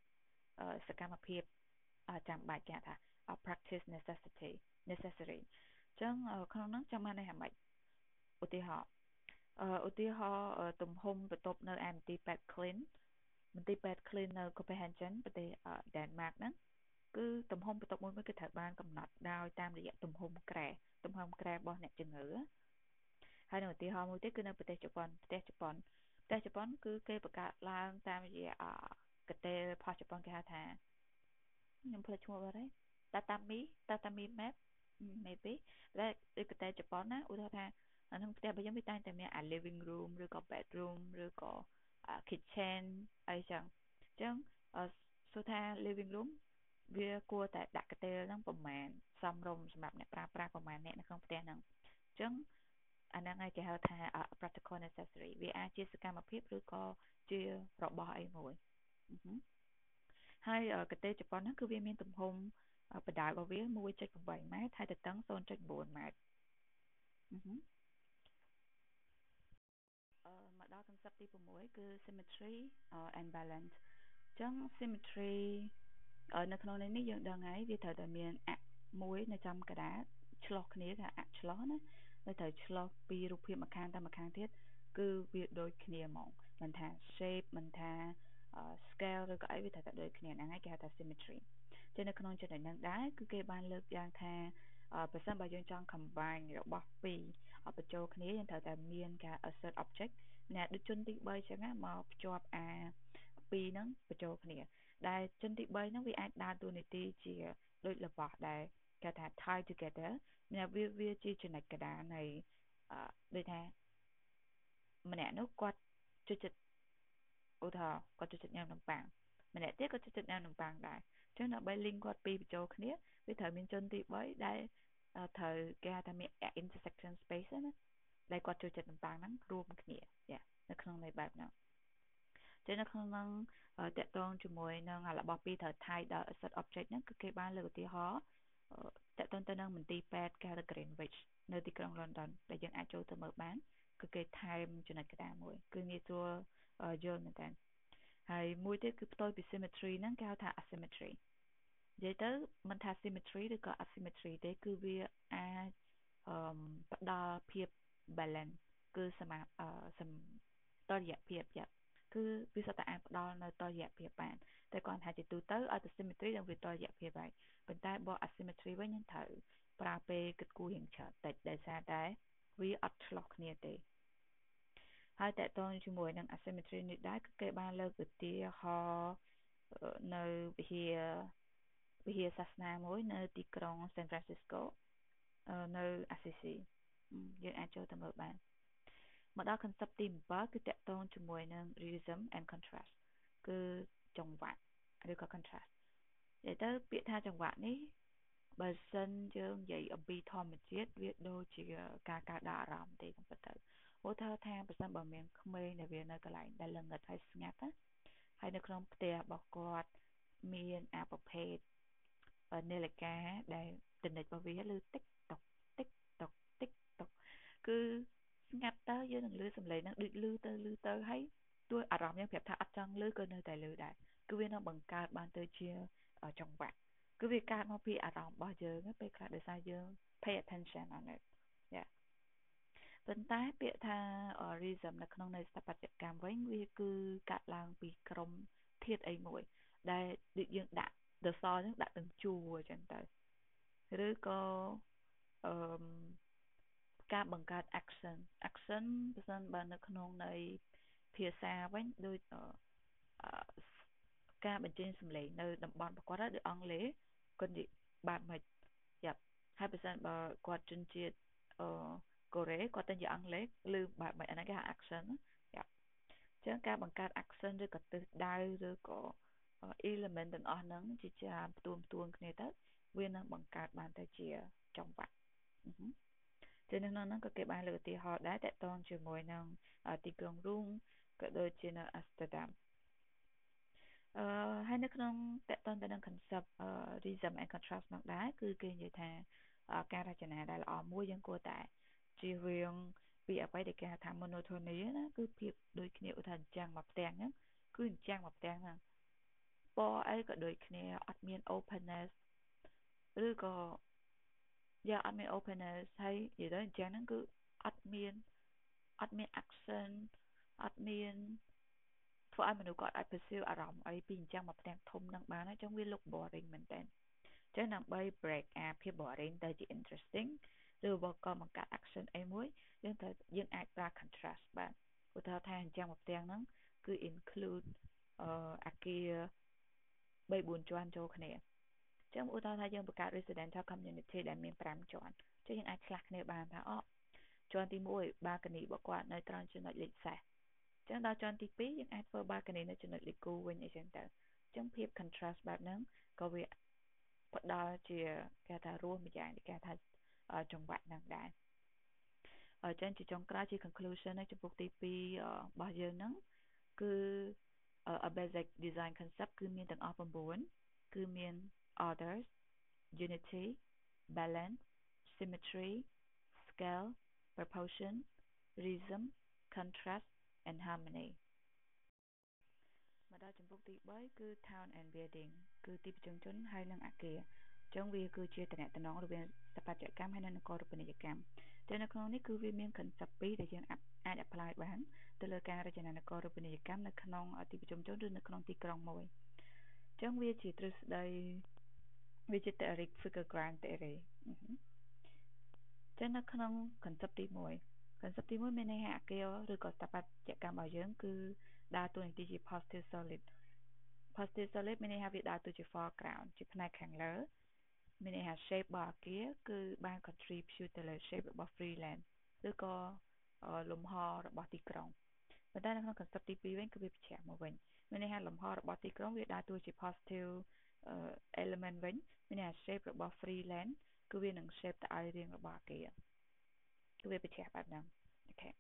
សកម្មភាពចាំបាច់គេថា practice necessity necessary អញ្ចឹងក្នុងនោះចាំបានន័យថាម៉េចឧទាហរណ៍ឧទាហរណ៍ទំហំបន្ទប់នៅឯមន្ទីរពេទ្យ Clean មន្ទីរពេទ្យ Clean នៅ Copenhagen ប្រទេស Denmark ហ្នឹងគឺទំហំបន្ទប់មួយមួយគឺត្រូវបានកំណត់ដោយតាមរយៈទំហំក្រែទំហំក្រែរបស់អ្នកជំងឺហើយនៅឧទាហរណ៍មួយទៀតគឺនៅប្រទេសជប៉ុនប្រទេសជប៉ុនប្រទេសជប៉ុនគឺគេបង្កើតឡើងតាមរយៈកតេលផោះជប៉ុនគេហៅថាខ្ញុំភ្លេចឈ្មោះបាត់ហើយ Tatami Tatami map maybe តែដូចកតេជប៉ុនណាឧទាហរណ៍ថាក្នុងផ្ទះរបស់យើងវាតែងតែមានអា living room ឬក៏ bedroom ឬក៏ kitchen អីចឹងអញ្ចឹងសួរថា living room វាគួរតែដាក់កតេលហ្នឹងប្រមាណសមរម្យសម្រាប់អ្នកប្រើប្រាស់ប្រមាណអ្នកនៅក្នុងផ្ទះហ្នឹងអញ្ចឹងអាហ្នឹងឯងគេហៅថា practical necessary វាអាចជាសកម្មភាពឬក៏ជារបស់អីមួយហើយកតេជប៉ុនហ្នឹងគឺវាមានទំហំបណ្ដោយរបស់វា1.8ម៉ែត្រហើយទទឹង0.9ម៉ែត្រអឺ មកដល់ concept ទី6គឺ symmetry and balance អញ្ចឹង symmetry នៅក្នុងនេះយើងដឹងហើយវាត្រូវតែមានអមួយនៅចំកដាតឆ្លោះគ្នាថាអឆ្លោះណានៅត្រូវឆ្លោះពីរូបភាពម្ខាងទៅម្ខាងទៀតគឺវាដូចគ្នាហ្មងមិនថា shape មិនថា scale ឬក៏អីវាត្រូវតែដូចគ្នាហ្នឹងហើយគេហៅថា symmetry ចឹងនៅក្នុងចំណុចហ្នឹងដែរគឺគេបានលើកយ៉ាងថាបើសិនបើយើងចង់ combine របស់ពីរបញ្ចូលគ្នាយើងត្រូវតែមានការ assert object ណាដូចជនទី3ចឹងណាមកភ្ជាប់អាពីរហ្នឹងបញ្ចូលគ្នា ដែលជនទី3ហ្នឹងវាអាចដើរតួនាទីជាដូចរបស់ដែលគេថា tie together មានវាវាជាចំណុចកណ្ដាលនៃអឺដូចថាម្នាក់នោះគាត់ជួយចិត្តឧទាហរណ៍គាត់ជួយចិត្តញ៉ាំនំប៉័ងម្នាក់ទៀតក៏ជួយចិត្តញ៉ាំនំប៉័ងដែរអញ្ចឹងដើម្បី link គាត់ពីរបញ្ចូលគ្នាវាត្រូវមានជនទី3ដែលត្រូវគេហៅថាមាន intersection space ណា ដែលគាត់ចូលចិត្តនំប៉័ងហ្នឹងរួមគ្នាយ៉ានៅក្នុងន័យបែបហ្នឹងចឹងនៅក្នុងហ្នឹងតកតងជាមួយនឹងរបស់ពីរត្រូវ tie ដល់ asset object ហ្នឹងគឺគេបានលើកឧទាហរណ៍តកតងទៅនឹងមន្ទីរពេទ្យ Gary Greenwich នៅទីក្រុង London ដែលយើងអាចចូលទៅមើលបានគឺគេថែមចំណុចកណ្ដាលមួយ គឺងាយស្រួលយល់មែនតើហើយមួយទៀតគឺផ្ទុយពី symmetry ហ្នឹងគេហៅថា asymmetry និយាយទៅមិនថា symmetry ឬក៏ asymmetry ទេគឺវាអាចអឺផ្ដល់ភាព balance គឺសមាអឺសតុល្យភាពយ៉ាគឺវាសុទ្ធតែអាចផ្ដល់នៅតុល្យភាពបានតែគាត់ថាជាទូទៅឲ្យទៅ symmetry នឹងវាតុល្យភាពហើយប៉ុន្តែបើ asymmetry វិញយើងត្រូវប្រើពេលគិតគូររៀងច្រើនតិចដោយសារតែវាអត់ឆ្លោះគ្នាទេហើយតកតងជាមួយនឹង asymmetry នេះដែរគឺគេបានលើកឧទាហរណ៍នៅវិហារវិហារសាសនាមួយនៅទីក្រុង San Francisco នៅ Assisi យើងអាចចូលទៅមើលបានមកដល់ concept ទី7គឺតកតងជាមួយនឹង rhythm and contrast គឺចង្វាក់ឬក៏ contrast និយាយទៅពាក្យថាចង្វាក់នេះបើសិនយើងនិយាយអំពីធម្មជាតិវាដូចជាការកើតដល់អារម្មណ៍ទេកំពិតទៅឧទាហរណ៍ថាបើសិនបើមានក្មេងដែលវានៅកន្លែងដែលល្ងិតហើយស្ងាត់ណាហើយនៅក្នុងផ្ទះរបស់គាត់មានអាប្រភេទនាឡិកាដែលទនិចរបស់វាលើតិចតុកតិចតុកតិចតុក គឺស្ងាត់ទៅយើងនឹងលឺសំឡេងហ្នឹងដូចលឺទៅលឺទៅហើយទោះអារម្មណ៍យើងប្រាប់ថាអត់ចង់លឺក៏នៅតែលឺដែរគឺវានឹងបង្កើតបានទៅជាចង្វាក់គឺវាកើតមកពីអារម្មណ៍របស់យើងពេលខ្លះដោយសារយើង pay attention on it យ៉ាប៉ុន្តែពាក្យថា rhythm នៅក្នុងនៃស្ថាបត្យកម្មវិញវាគឺកាត់ឡើងពីក្រុមធាតុអីមួយ ដែលដូចយើងដាក់ដសអញ្ចឹងដាក់ទាំងជួរអញ្ចឹងទៅឬក៏អឺ ការបង្កើត action action បើសិនបើនៅក្នុងនៃភាសាវិញដូចការបញ្ចេញសម្លេងនៅតំបន់ប្រកបដោយអង់គ្លេសគាត់និយាយបែបម៉េចយ៉ាប់ហើយបើសិនបើគាត់ជនជាតិអឺកូរ៉េគាត់ទៅនិយាយអង់គ្លេសឬបែបម៉េចអាហ្នឹងគេហៅ action យ៉ាប់អញ្ចឹងការបង្កើត action ឬក៏ទិសដៅឬក៏ element ទាំងអស់ហ្នឹងជាច្រើនផ្ទួនផ្ទួនគ្នាទៅវានឹងបង្កើតបានទៅជាចង្វាក់ ជានៅក្នុងហ្នឹងក៏គេបានលើកឧទាហរណ៍ដែរតកតងជាមួយនឹងទីក្រុងរូមក៏ដូចជានៅ Amsterdam អឺហើយនៅក្នុងតកតងទៅនឹង concept rhythm and contrast នោះដែរគឺគេនិយាយថាការរចនាដែលល្អមួយយើងគួរតែជៀសវាងពីអ្វីដែលគេហៅថា monotony ណាគឺភាពដូចគ្នាឧទាហរណ៍អញ្ចឹងមកផ្ទាំងហ្នឹងគឺអញ្ចឹងមកផ្ទាំងហ្នឹងពណ៌អីក៏ដូចគ្នាអត់មាន openness ឬក៏ យ៉ាអត់មាន openness ហើយនិយាយទៅអញ្ចឹងហ្នឹងគឺអត់មានអត់មាន accent អត់មានធ្វើឲ្យមនុស្សគាត់អាច perceive អារម្មណ៍អីពីអញ្ចឹងមកផ្ទាំងធំនឹងបានហើយចឹងវា look boring មែនតើចឹងដើម្បី break អាភាព boring ទៅជា interesting ឬបើក៏បង្កើត action អីមួយយើងត្រូវយើងអាចប្រើ contrast បានឧទាហរណ៍ថាអញ្ចឹងមកផ្ទាំងហ្នឹងគឺ include អឺអាគារ3 4ជាន់ចូលគ្នា ចឹងឧទាហរណ៍ថាយើងបង្កើត residential community ដែលមាន5ជាន់ចឹងយើងអាចឆ្លាស់គ្នាបានថាអូជាន់ទី1 balcony របស់គាត់នៅត្រង់ចំណុចលេខសេះចឹងដល់ជាន់ទី2យើងអាចធ្វើ balcony នៅចំណុចលេខគូវិញអីចឹងទៅចឹងភាព contrast បែបហ្នឹងក៏វាផ្ដល់ជាគេថារសម្យ៉ាងគេថាចង្វាក់ហ្នឹងដែរអញ្ចឹងជាចុងក្រោយជា conclusion នៃចំពោះទី2របស់យើងហ្នឹងគឺ a basic design concept គឺមានទាំងអស់9គឺមាន orders unity balance symmetry scale proportion rhythm contrast and harmony មកដល់ចំពុកទី3គឺ town and building គឺទីប្រជុំជនហើយនិងអគារអញ្ចឹងវាគឺជាតំណែងរវាងស្ថាបត្យកម្មហើយនិងនគរូបនីយកម្មតែនៅក្នុងនេះគឺវាមាន concept ពីរដែលយើងអាច apply បានទៅលើការរចនានគរូបនីយកម្មនៅក្នុងទីប្រជុំជនឬនៅក្នុងទីក្រុងមួយអញ្ចឹងវាជាទ្រឹស្ដី វាជា theory figure ground theory ចឹងនៅក្នុង concept ទី1 concept ទី1មានន័យថាអគារឬក៏ស្ថាបត្យកម្មរបស់យើង គឺដើរតួនាទីជា positive solid positive solid មានន័យថាវាដើរតួជា foreground ជាផ្នែកខាងលើមានន័យថា shape របស់អគារគឺបាន contribute ទៅលើ shape របស់ freeland ឬក៏លំហរបស់ទីក្រុងប៉ុន្តែនៅក្នុង concept ទី2វិញគឺវាប្រឆាំងមកវិញមានន័យថាលំហរបស់ទីក្រុងវាដើរតួជា positive element វិញមានន័យថា shape របស់ freeland គឺវានឹង shape ទៅឲ្យរាងរបស់អគារគឺវាប្រឆាំងបែបហ្នឹងអូខេ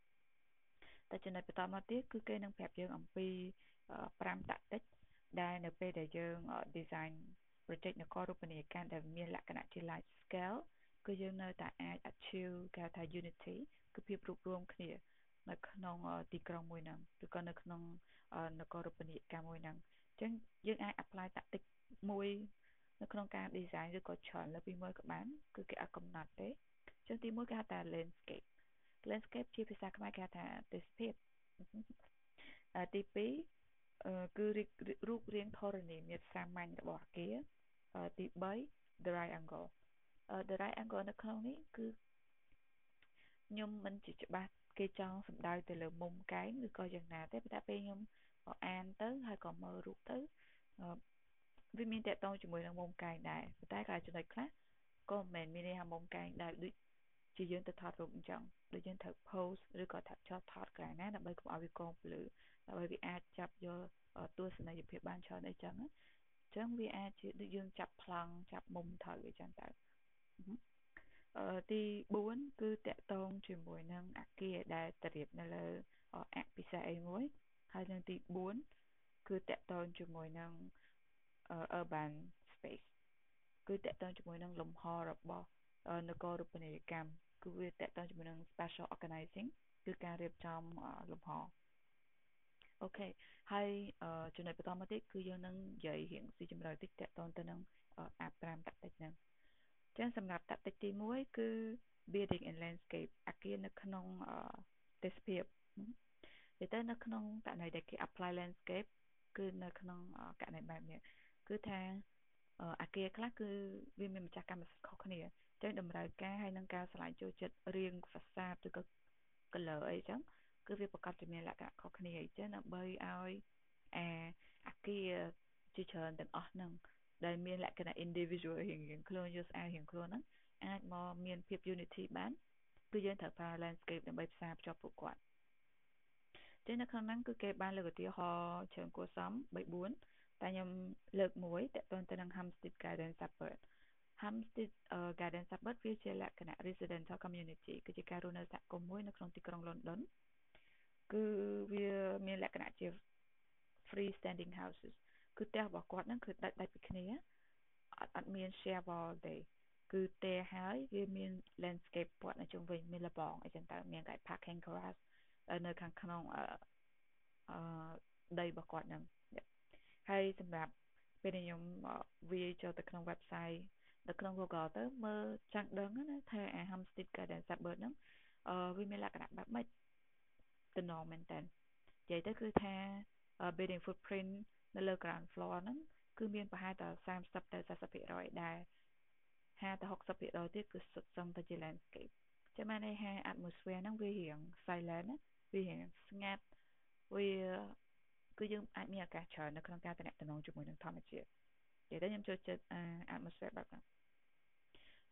តែចំណុចបន្តមកទៀតគឺគេនឹងប្រាប់យើងអំពី5 tactic ដែលនៅពេលដែលយើង design project នគររូបនីយកម្មដែលមានលក្ខណៈជា large scale គឺយើងនៅតែអាច achieve គេថា unity គឺភាពរួបរวมគ្នា នៅក្នុងទីក្រុងមួយហ្នឹងឬក៏នៅក្នុងនគររូបនីយកម្មមួយហ្នឹងអញ្ចឹងយើងអាច apply tactic មួយនៅក្នុងការ design ឬក៏ច្រើនលើពីមួយក៏បានគឺគេអត់កំណត់ទេអញ្ចឹងទីមួយគេហៅថា landscape landscape ជាភាសាខ្មែរគេហៅថាទេសភាពទី2គឺរូបរាងធរណីមាត្រសាមញ្ញរបស់អគារទី3 dry angle dry angle នៅក្នុងនេះគឺខ្ញុំមិនជាច្បាស់គេចង់សំដៅទៅលើមុំកែងឬក៏យ៉ាងណាទេប៉ុន្តែពេលខ្ញុំអានទៅហើយក៏មើលរូបទៅ វាមានតកតងជាមួយនឹងមុំកែងដែរប៉ុន្តែក៏ចំណុចខ្លះក៏មិនមែនមានន័យថាមុំកែងដែរដូចជាយើងទៅថតរូបអញ្ចឹងដូចយើងត្រូវ pose ឬក៏ថាចោលថតកន្លែងណាដើម្បីកុំឲ្យវាកងភ្លឺដើម្បីវាអាចចាប់យកទស្សនីយភាពបានច្រើនអីចឹងអញ្ចឹងវាអាចជាដូចយើងចាប់ប្លង់ចាប់មុំត្រូវអីចឹងទៅអឺទី4គឺតកតងជាមួយនឹងអាគារដែលតរៀបនៅលើអភិសេសអីមួយហើយនឹងទី4គឺតកតងជាមួយនឹង urban space គឺតកតងជាមួយនឹងលំហរបស់នគររូបនីយកម្មគឺវាតកតងជាមួយនឹង spatial organizing គឺការរៀបចំលំហអូខេហើយចំណុចបន្តមកទៀតគឺយើងនឹងនិយាយរៀងស៊ីជម្រៅតិចតកតងទៅនឹងអា5តតិចហ្នឹងចឹងសម្រាប់តតិចទី1គឺ building and landscape អាគារនៅក្នុងទេសភាពនិយាយទៅនៅក្នុងករណីដែលគេ apply landscape គឺនៅក្នុងករណីបែបនេះ គឺថាអាគារខ្លះគឺវាមានម្ចាស់កម្មសិទ្ធិខុសគ្នាចឹងតម្រូវការហើយនឹងការឆ្លៃចូលចិត្តរៀងហ្វាសាតឬក៏ color អីចឹងគឺវាប្រកាសជាមានលក្ខណៈខុសគ្នាអញ្ចឹងដើម្បីឲ្យអាអាគារជាច្រើនទាំងអស់ហ្នឹងដែលមានលក្ខណៈ individual រៀងរៀងខ្លួនយកស្អាតរៀងខ្លួនហ្នឹងអាចមកមានភាព unity បានគឺយើងត្រូវប្រើ landscape ដើម្បីផ្សារភ្ជាប់ពួកគាត់ចឹងនៅក្នុងហ្នឹងគឺគេបានលើកឧទាហរណ៍ច្រើនគួរសម3 4 តែខ្ញុំលើកមួយតទៅទៅនឹង Hampstead Garden Suburb Hampstead Garden Suburb វាជាលក្ខណៈ residential community គឺជាការរស់នៅសហគមន៍មួយនៅក្នុងទីក្រុង London គឺវាមានលក្ខណៈជា free standing houses គឺផ្ទះរបស់គាត់ហ្នឹងគឺដាច់ដាច់ពីគ្នាអត់អត់មាន share wall ទេគឺផ្ទះហើយវាមាន landscape ព័ទ្ធនៅជុំវិញមានលបងអីចឹងទៅមានកែ parking garage នៅខាងក្នុងអឺដីរបស់គាត់ហ្នឹង ហើយសម្រាប់ពេលខ្ញុំវាចូលទៅក្នុង website នៅក្នុង Google ទៅមើលចង់ដឹងណាថាអា Hampstead Garden Suburb ហ្នឹងអឺវាមានលក្ខណៈបែបម៉េចតំណមែនតើនិយាយទៅគឺថា building footprint នៅលើ ground floor ហ្នឹងគឺមានប្រហែលតែ30ទៅ40%ដែរ50ទៅ60%ទៀតគឺសុទ្ធសឹងទៅជា landscape ចាំបានន័យថា atmosphere ហ្នឹងវារៀង silent ណាវារៀងស្ងាត់វា គឺយើងអាចមានឱកាសច្រើននៅក្នុងការតំណងជាមួយនឹងធម្មជាតិនិយាយទៅខ្ញុំចូលចិត្ត atmosphere បែបហ្នឹង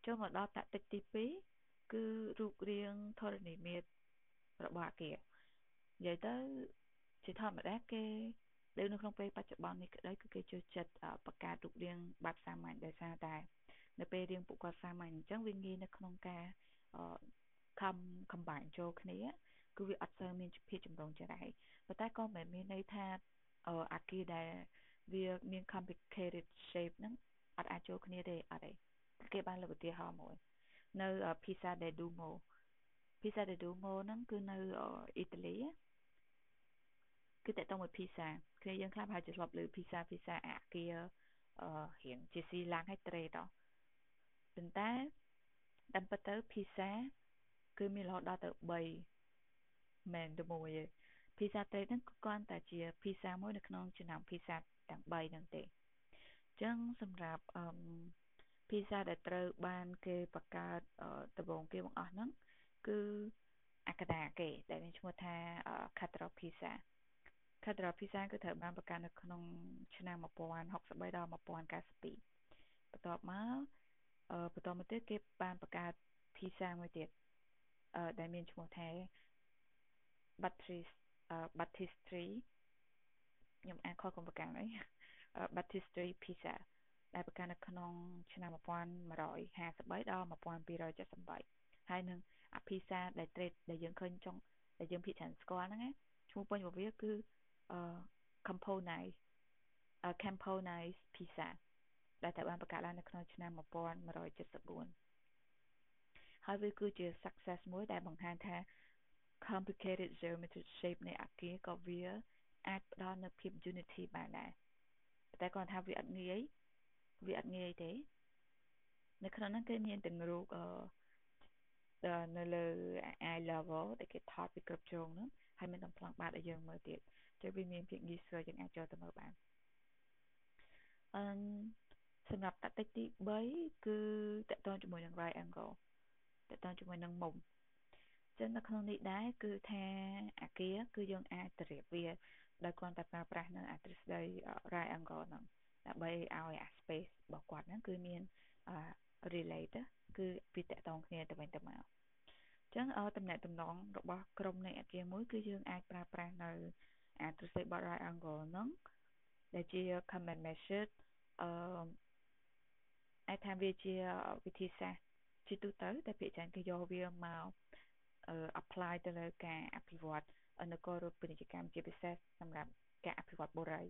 ចូលមកដល់តតិចទី2គឺរូបរាងធរណីមាត្ររបស់អគារនិយាយទៅជាធម្មតាគេដែលនៅក្នុងពេលបច្ចុប្បន្ននេះក្តីគឺគេចូលចិត្តបង្កើតរូបរាងបែបសាមញ្ញដោយសារតែនៅពេលរៀងពួកគាត់សាមញ្ញអញ្ចឹងវាងាយនៅក្នុងការខំកំបាញ់ចូលគ្នាគឺវាអត់សូវមានភាពចម្រុងចរៃ ប៉ុន្តែក៏មិនមានន័យថាអាគារដែលវាមាន complicated shape ហ្នឹងអត់អាចចូលគ្នាទេអត់ទេគេបានលើកឧទាហរណ៍មួយ នៅ Pisa del Duomo Pisa del Duomo ហ្នឹងគឺនៅអ៊ីតាលីគឺតកតមួយ Pisa គ្នាយើងខ្លះប្រហែលជាធ្លាប់លើ Pisa Pisa អាគារអឺរៀងជាស៊ីឡាំងឲ្យត្រេតប៉ុន្តែតាមពិតទៅ Pisa គឺមានរហូតដល់ទៅ3មែនទៅមួយ ទេ Pisa ត្រេតហ្នឹងគឺគ្រាន់តែជា Pisa មួយនៅក្នុងចំណោម Pisa ទាំង3ហ្នឹងទេអញ្ចឹងសម្រាប់អឺ Pisa ដែលត្រូវបានគេបង្កើតដំបូងគេបង្អស់ហ្នឹងគឺអក្សរគេ ដែលមានឈ្មោះថា Catedral Pisa Catedral Pisa គឺត្រូវបានបង្កើតនៅក្នុងឆ្នាំ1063ដល់1092បន្ទាប់មកអឺបន្តមកទៀតគេបានបង្កើត Pisa មួយទៀតអឺដែលមានឈ្មោះថា Baptist Baptistry ខ្ញុំអានខុសកុំប្រកាន់អី Baptistry Pisa ដែលបង្កើតនៅក្នុង ឆ្នាំ1153ដល់1278ហើយនឹងអភិសាដែល trade ដែលយើងឃើញចុងដែលយើងភាគច្រើនស្គាល់ហ្នឹងណាឈ្មោះពេញរបស់វាគឺ Componite Camponite Pisa ដែលត្រូវបានបង្កើតឡើងនៅក្នុងឆ្នាំ1174ហើយវាគឺជា success មួយដែលបង្ហាញថា complicated geometric shape នៃអគារក៏វាអាចផ្ដល់នូវភាព unity បានដែរតែគាត់ថាវាអត់ងាយវាអត់ងាយទេ នៅក្នុងហ្នឹងគេមានទាំងរូបអឺនៅលើ eye level ដែលគេថតពីគ្រប់ជ្រុងហ្នឹងហើយមានតំប្លង់បាតឲ្យយើងមើលទៀតចឹងវាមានភាពងាយស្រួលយើងអាចចូលទៅមើលបានអឺសម្រាប់តាក់ទិចទី3គឺតកតងជាមួយនឹង right angle តកតងជាមួយនឹងមុំ ចឹងនៅក្នុងនេះដែរគឺថាអាគារគឺយើងអាចទៅរៀបវាដោយគ្រាន់តែប្រើប្រាស់នៅអាទ្រឹស្ដី right angle ហ្នឹងដើម្បីឲ្យអា space របស់គាត់ហ្នឹងគឺមាន relate គឺវាតកតងគ្នាទៅវិញទៅមកអញ្ចឹងតំណែងតំណងរបស់ក្រុមនៃអាគារមួយគឺយើងអាចប្រើប្រាស់នៅអាទ្រឹស្ដីបត់ right angle ហ្នឹងដែលជា common method អឺអាចថាវាជាវិធីសាស្ត្រជាទូទៅតែភាគច្រើនគេយកវាមក apply ទៅលើការអភិវឌ្ឍនគររូបពាណិជ្ជកម្មជាពិសេសសម្រាប់ការអភិវឌ្ឍបុរី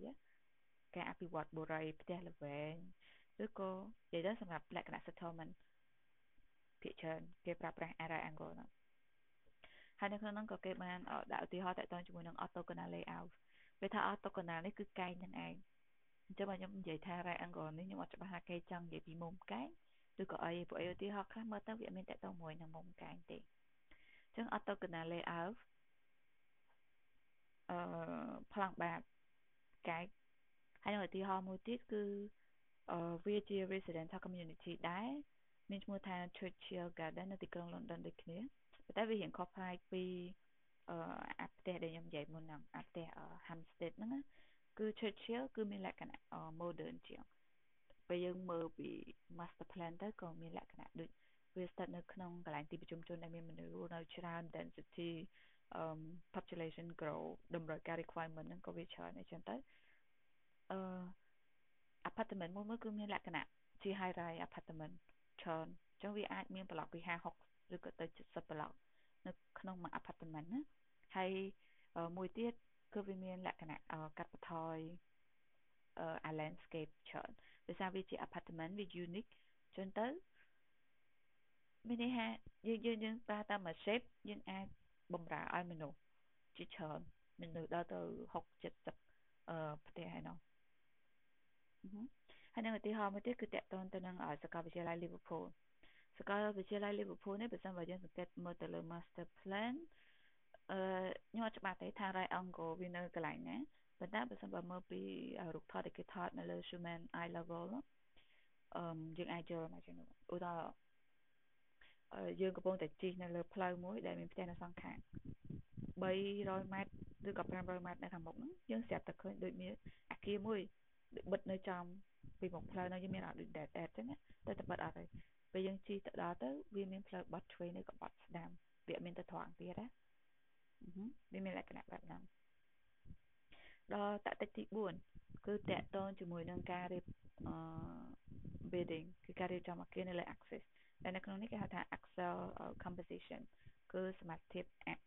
ការអភិវឌ្ឍបុរីផ្ទះល្វែងឬក៏និយាយទៅសម្រាប់លក្ខណៈ settlement ភាគច្រើនគេប្រើប្រាស់ array angle ហ្នឹងហើយនៅក្នុងហ្នឹងក៏គេបានដាក់ឧទាហរណ៍តទៅជាមួយនឹង orthogonal layout វាថា orthogonal នេះគឺកែងនឹងឯងអញ្ចឹងបើខ្ញុំនិយាយថា right angle នេះខ្ញុំអត់ច្បាស់ថាគេចង់និយាយពីមុំកែងឬក៏អីព្រោះអីឧទាហរណ៍ខ្លះមើលទៅវាមានតទៅមួយនឹងមុំកែងទេ អញ្ចឹង orthogonal layout អឺប្លង់បាតកែងហើយឧទាហរណ៍មួយទៀតគឺអឺវាជា residential community ដែរមានឈ្មោះថា Churchill Garden នៅទីក្រុង London ដូចគ្នាប៉ុន្តែវារៀងខុសប្លែកពីអឺអាផ្ទះដែលខ្ញុំនិយាយមុនហ្នឹងអាផ្ទះ Hampstead ហ្នឹងគឺ Churchill គឺមានលក្ខណៈ modern ជាងពេលយើងមើលពី master plan ទៅក៏មានលក្ខណៈដូច វាស្ថិតនៅក្នុងកន្លែងទីប្រជុំជនដែលមានមនុស្សនៅច្រើន density um population grow តម្រូវការ requirement ហ្នឹងក៏វាច្រើនអញ្ចឹងទៅអឺ apartment មួយមួយគឺមានលក្ខណៈជា high rise apartment ច្រើនអញ្ចឹងវាអាចមានប្លុកពី50 60ឬក៏ទៅ70ប្លុកនៅក្នុងមួយ apartment ណាហើយមួយទៀតគឺវាមានលក្ខណៈកាត់បន្ថយអា landscape ច្រើនដោយសារវាជា apartment វា unique ចឹងទៅ មានន័យថាយើងយើងយើងប្រើតាមមួយ shape យើងអាចបំរើឲ្យមនុស្សជាច្រើនមនុស្សដល់ទៅ60 70អឺផ្ទះហើយនោះហើយនឹងឧទាហរណ៍មួយទៀតគឺតកតងទៅនឹងសាកលវិទ្យាល័យ Liverpool សាកលវិទ្យាល័យ Liverpool នេះបើសិនបើយើងសង្កេតមើលទៅលើ master plan អឺខ្ញុំអត់ច្បាស់ទេថា right angle វានៅកន្លែងណាប៉ុន្តែបើសិនបើមើលពីរូបថតដែលគេថតនៅលើ Schumann eye level អឺយើងអាចចូលមកជានោះឧទាហរណ៍ យើងកំពុងតែជិះនៅលើផ្លូវមួយដែលមានផ្ទះនៅសងខាង300ម៉ែត្រឬក៏500ម៉ែត្រនៅខាងមុខហ្នឹងយើងស្រាប់តែឃើញដូចមានអាគារមួយដូចបិទនៅចំពីមុខផ្លូវហ្នឹងយើងមានអត់ដូចដែតដែតអញ្ចឹងតែតែបិទអត់ហើយពេលយើងជិះទៅដល់ទៅវាមានផ្លូវបត់ឆ្វេងនៅក៏បត់ស្ដាំវាមានទៅត្រង់ទៀតណាវាមានលក្ខណៈបែបហ្នឹងដល់តតិចទី4គឺតកតងជាមួយនឹងការរៀបអឺ bidding គឺការរៀបចំអគារនៅលើ access ដែល នៅក្នុងនេះគេហៅថា Excel composition គឺសមាធិភាព app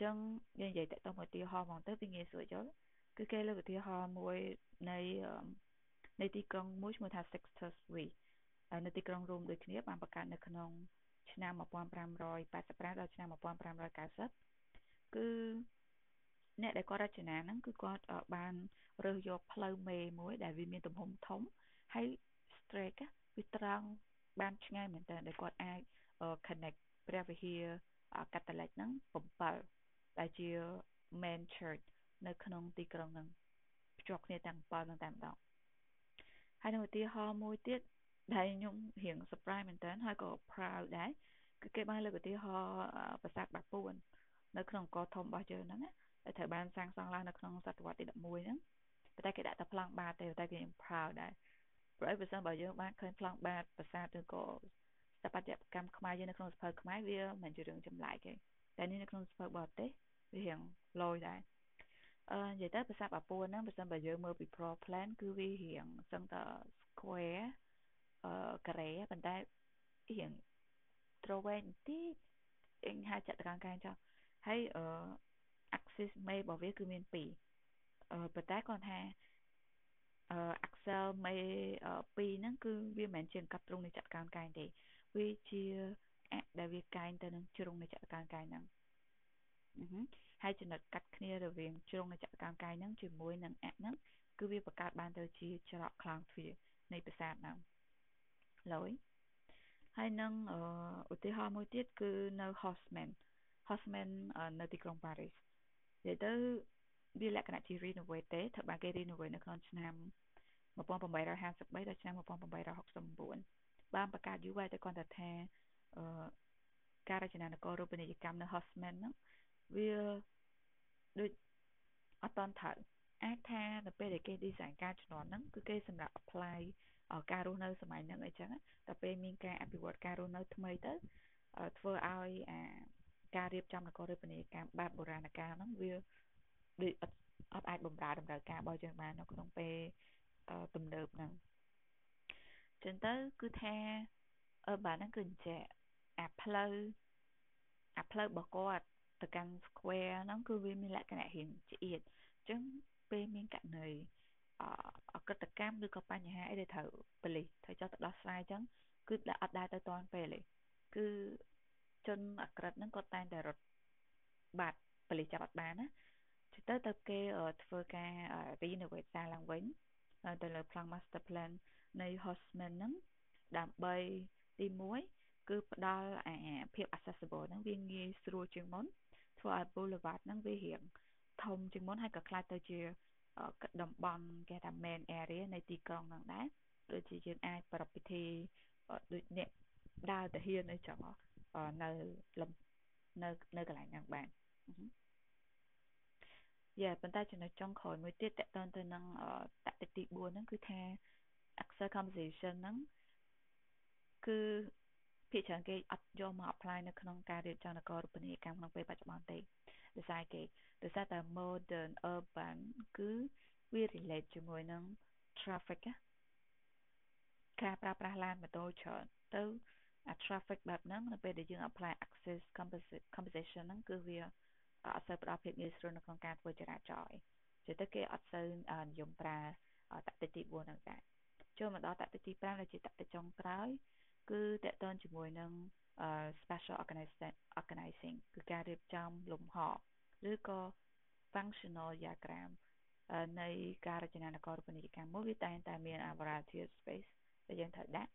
ចឹងយើងនិយាយតទៅមួយឧទាហរណ៍ហ្មងទៅវាងាយស្រួលយល់គឺគេលើកឧទាហរណ៍មួយនៃនៃទីក្រុងមួយឈ្មោះថា Sextus V នៅទីក្រុងរ៉ូមដូចគ្នាបានបង្កើតនៅក្នុងឆ្នាំ1585ដល់ឆ្នាំ1590គឺអ្នកដែលគាត់រចនាហ្នឹងគឺគាត់បានរើសយកផ្លូវមេមួយដែលវាមានទំហំធំហើយ straight វាត្រង់ បានឆ្ងាយមែនតើដែលគាត់អាច connect ព្រះវិហារកាតូលិកហ្នឹង7ដែលជា main church នៅក្នុងទីក្រុងហ្នឹងភ្ជាប់គ្នាទាំង7ហ្នឹងតែម្ដងហើយនៅឧទាហរណ៍មួយទៀតដែលខ្ញុំរៀង surprise មែនតើហើយក៏ proud ដែរគឺគេបានលើកឧទាហរណ៍ប្រាសាទបាពួននៅក្នុងអង្គរធំរបស់យើងហ្នឹងណាដែលត្រូវបានសាងសង់ឡើងនៅក្នុងសតវត្សទី11ហ្នឹងប៉ុន្តែគេដាក់តែប្លង់បាតទេតែគេ proud ដែរ ព្រោះអីបើសិនបើយើងបានឃើញប្លង់បាតប្រាសាទឬក៏ស្ថាបត្យកម្មខ្មែរយើងនៅក្នុងសភៅខ្មែរវាមិនជារឿងចម្លែកទេតែនេះនៅក្នុងសភៅបរទេសវារៀងលយដែរអឺនិយាយទៅប្រាសាទបាពួនហ្នឹងបើសិនបើយើងមើលពី pro plan គឺវារៀងសឹងតែ square អឺការ៉េប៉ុន្តែរៀងត្រូវវែងបន្តិចអញហៅចតុកោណកែងចុះហើយអឺ axis មេរបស់វាគឺមាន2អឺប៉ុន្តែគាត់ថាអឺ Excel មេ2ហ្នឹងគឺវាមិនមែនជាកាត់ទ្រង់នៃចតុកោណកែងទេវាជាអដែលវាកែងទៅនឹងជ្រុងនៃចតុកោណកែងហ្នឹងហើយចំណុចកាត់គ្នារវាងជ្រុងនៃចតុកោណកែងហ្នឹងជាមួយនឹងអហ្នឹងគឺវាបង្កើតបានទៅជាច្រកខ្លោងទ្វារនៃប្រាសាទហ្នឹងឡយហើយនឹងឧទាហរណ៍មួយទៀតគឺនៅ Haussmann Haussmann នៅទីក្រុងប៉ារីសនិយាយទៅ វាលក្ខណៈជា renovate ទេត្រូវបានគេ renovate នៅក្នុងឆ្នាំ1853ដល់ឆ្នាំ1869បានបង្កើតយូរហើយតែគាត់តែថាការរចនានគររូបនីយកម្មនៅ Haussmann ហ្នឹងវាដូចអត់តន់ត្រូវអាចថានៅពេលដែលគេ design ការជំនាន់ហ្នឹងគឺគេសម្រាប់ apply ការរស់នៅសម័យហ្នឹងអីចឹងតែពេលមានការអភិវឌ្ឍការរស់នៅថ្មីទៅធ្វើឲ្យអាការរៀបចំនគររូបនីយកម្មបែបបុរាណកាលហ្នឹងវា ដូចអត់អត់អាចបំរើតម្រូវការរបស់យើងបាននៅក្នុងពេលទំនើបហ្នឹងចឹងទៅគឺថាអឺបាទហ្នឹងគឺអញ្ចឹងអាផ្លូវអាផ្លូវរបស់គាត់ទៅកាន់ square ហ្នឹងគឺវាមានលក្ខណៈរៀងឆ្អៀតអញ្ចឹងពេលមានករណីអកតកម្មឬក៏បញ្ហាអីដែលត្រូវប៉ូលីសត្រូវចុះទៅដោះស្រាយអញ្ចឹងគឺអត់ដែរទៅតាន់ពេលទេគឺជនអក្រិតហ្នឹងគាត់តែងតែរត់បាត់ប៉ូលីសចាប់អត់បានណា ទៅទៅគេធ្វើការ renovate សារឡើងវិញទៅលើ plan master plan នៃ Hosman ហ្នឹងដើម្បីទី1គឺផ្ដល់អាភាព accessible ហ្នឹងវាងាយស្រួលជាងមុនធ្វើឲ្យ boulevard ហ្នឹងវារៀងធំជាងមុនហើយក៏ខ្លាចទៅជាតំបន់គេថា main area នៃទីក្រុងហ្នឹងដែរដូចជាយើងអាចប្រពៃពិធីដូចអ្នកដើរទៅហ៊ានអីចឹងនៅនៅនៅកន្លែងហ្នឹងបាន យ៉ាប៉ុន្តែចំណុចចុងក្រោយមួយទៀតតកតទៅនឹងតតិទី4ហ្នឹងគឺថា access conversation ហ្នឹងគឺភាគច្រើនគេអត់យកមក apply នៅក្នុងការរៀបចំនគររូបនីយកម្មក្នុងពេលបច្ចុប្បន្នទេដោយសារគេដោយសារតែ modern urban គឺវា relate ជាមួយនឹង traffic ការប្រើប្រាស់ឡានម៉ូតូច្រើនទៅអា traffic បែបហ្នឹងនៅពេលដែលយើង apply access composition ហ្នឹងគឺវា អត់សូវផ្ដល់ភាពងាយស្រួលនៅក្នុងការធ្វើចរាចរណ៍ឯងទៅគេអត់សូវនិយមប្រើតតិទី4ហ្នឹងដែរចូលមកដល់តតិទី5ដែលជាតតិចុងក្រោយ គឺតកតនជាមួយនឹង special organizing គឺការរៀបចំលំហឬក៏ functional diagram នៃការរចនានគររូបនីយកម្មមួយវាតែងតែមាន variety of space ដែលយើងត្រូវដាក់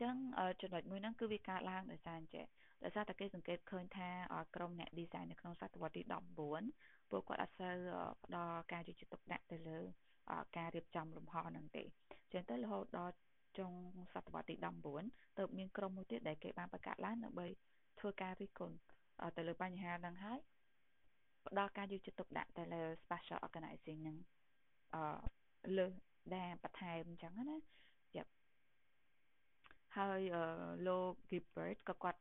ចឹងចំណុចមួយហ្នឹងគឺវាកើតឡើងដោយសារអញ្ចឹង ដោយសារតែគេសង្កេតឃើញថាក្រុមអ្នក design នៅក្នុងសតវត្សទី19ពួកគាត់អត់សូវផ្ដល់ការយកចិត្តទុកដាក់ទៅលើការរៀបចំលំហហ្នឹងទេចឹងទៅរហូតដល់ចុងសតវត្សទី19ទៅមានក្រុមមួយទៀតដែលគេបានបង្កើតឡើងដើម្បីធ្វើការរិះគន់ទៅលើបញ្ហាហ្នឹងហើយផ្ដល់ការយកចិត្តទុកដាក់ទៅលើ special organizing នឹងអឺលើសដែលបន្ថែមអញ្ចឹងណាយ៉ាហើយលោក Gilbert ក៏គាត់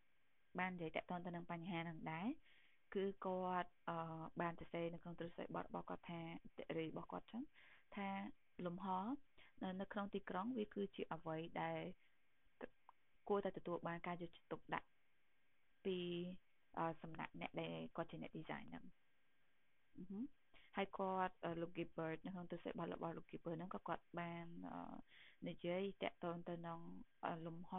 បាននិយាយតកតទៅនឹងបញ្ហានឹងដែរគឺគាត់បានសរសេរនៅក្នុងទ្រឹស្ដីបទរបស់គាត់ថាតេរីរបស់គាត់ចឹងថាលំហនៅក្នុងទីក្រុងវាគឺជាអ្វីដែលគួរតែទទួលបានការយកចិត្តទុកដាក់ពីសំណាក់អ្នកដែលគាត់ជាអ្នក design ហ្នឹងហើយគាត់លោក Gilbert នៅក្នុងទស្សនៈរបស់លោក Gilbert ហ្នឹងក៏គាត់បាននិយាយតាក់ទងទៅនឹងលំហ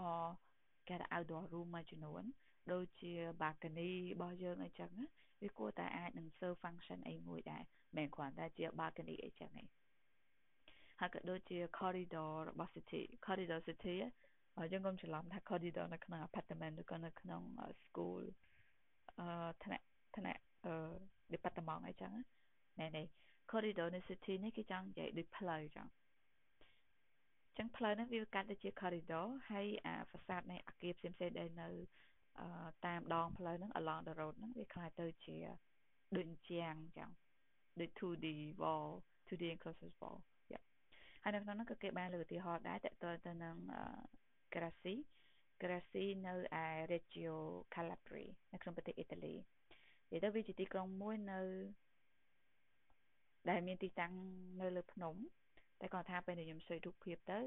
គេថា outdoor room មួយចំនួន ដូចជា balcony របស់យើងអីចឹងវាគួរតែអាចនឹង serve function អីមួយដែរមិនគ្រាន់តែជា balcony អីចឹងទេហើយក៏ដូចជា corridor របស់ city corridor city យើងកុំច្រឡំថា corridor នៅក្នុង apartment ឬក៏នៅក្នុង school អឺថ្នាក់ថ្នាក់អឺ department អីចឹងណែនេះ corridor នៅ city នេះគេចង់និយាយដូចផ្លូវចឹងចឹងផ្លូវហ្នឹងវាកាន់តែជា corridor ហើយអា facade នៃអគារផ្សេងៗដែលនៅ តាមដងផ្លូវហ្នឹង along the road ហ្នឹងវាคล้ายទៅជាដូចជាងចឹងដូច 2D wall 2D enclosed wall ហើយនៅក្នុងនោះក៏គេបានលើកឧទាហរណ៍ដែរតទៅទៅនឹង Grassi Grassi នៅឯ Reggio Calabria នៅក្នុងប្រទេសអ៊ីតាលីនិយាយទៅវាជាទីក្រុងមួយនៅដែលមានទីតាំងនៅលើភ្នំតែគាត់ថាពេលខ្ញុំជួយរូបភាពទៅ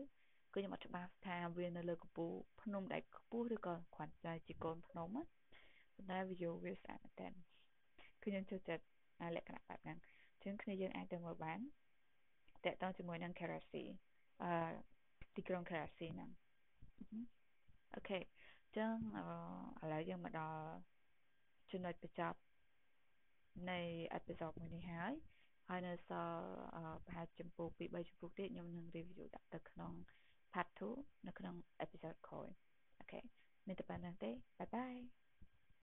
គឺខ្ញុំអត់ច្បាស់ថាវានៅលើកំពូលភ្នំដែលខ្ពស់ឬក៏គ្រាន់តែជាកូនភ្នំណាប៉ុន្តែវីដេអូវាស្អាតមែនតើគឺខ្ញុំចូលចិត្តលក្ខណៈបែបហ្នឹងអញ្ចឹងគ្នាយើងអាចទៅមើលបានតកតងជាមួយនឹង Karachi អឺទីក្រុង Karachi ហ្នឹងអូខេអញ្ចឹងឥឡូវយើងមកដល់ចំណុចបញ្ចប់នៃអេពីសូតមួយនេះហើយហើយនៅសល់ប្រហែលចំពោះពី3ចំពោះទៀតខ្ញុំនឹង review ដាក់ទៅក្នុង part 2 នៅក្នុង episode ក្រោយអូខេមានតែប៉ុណ្្នឹងទេបាយបាយ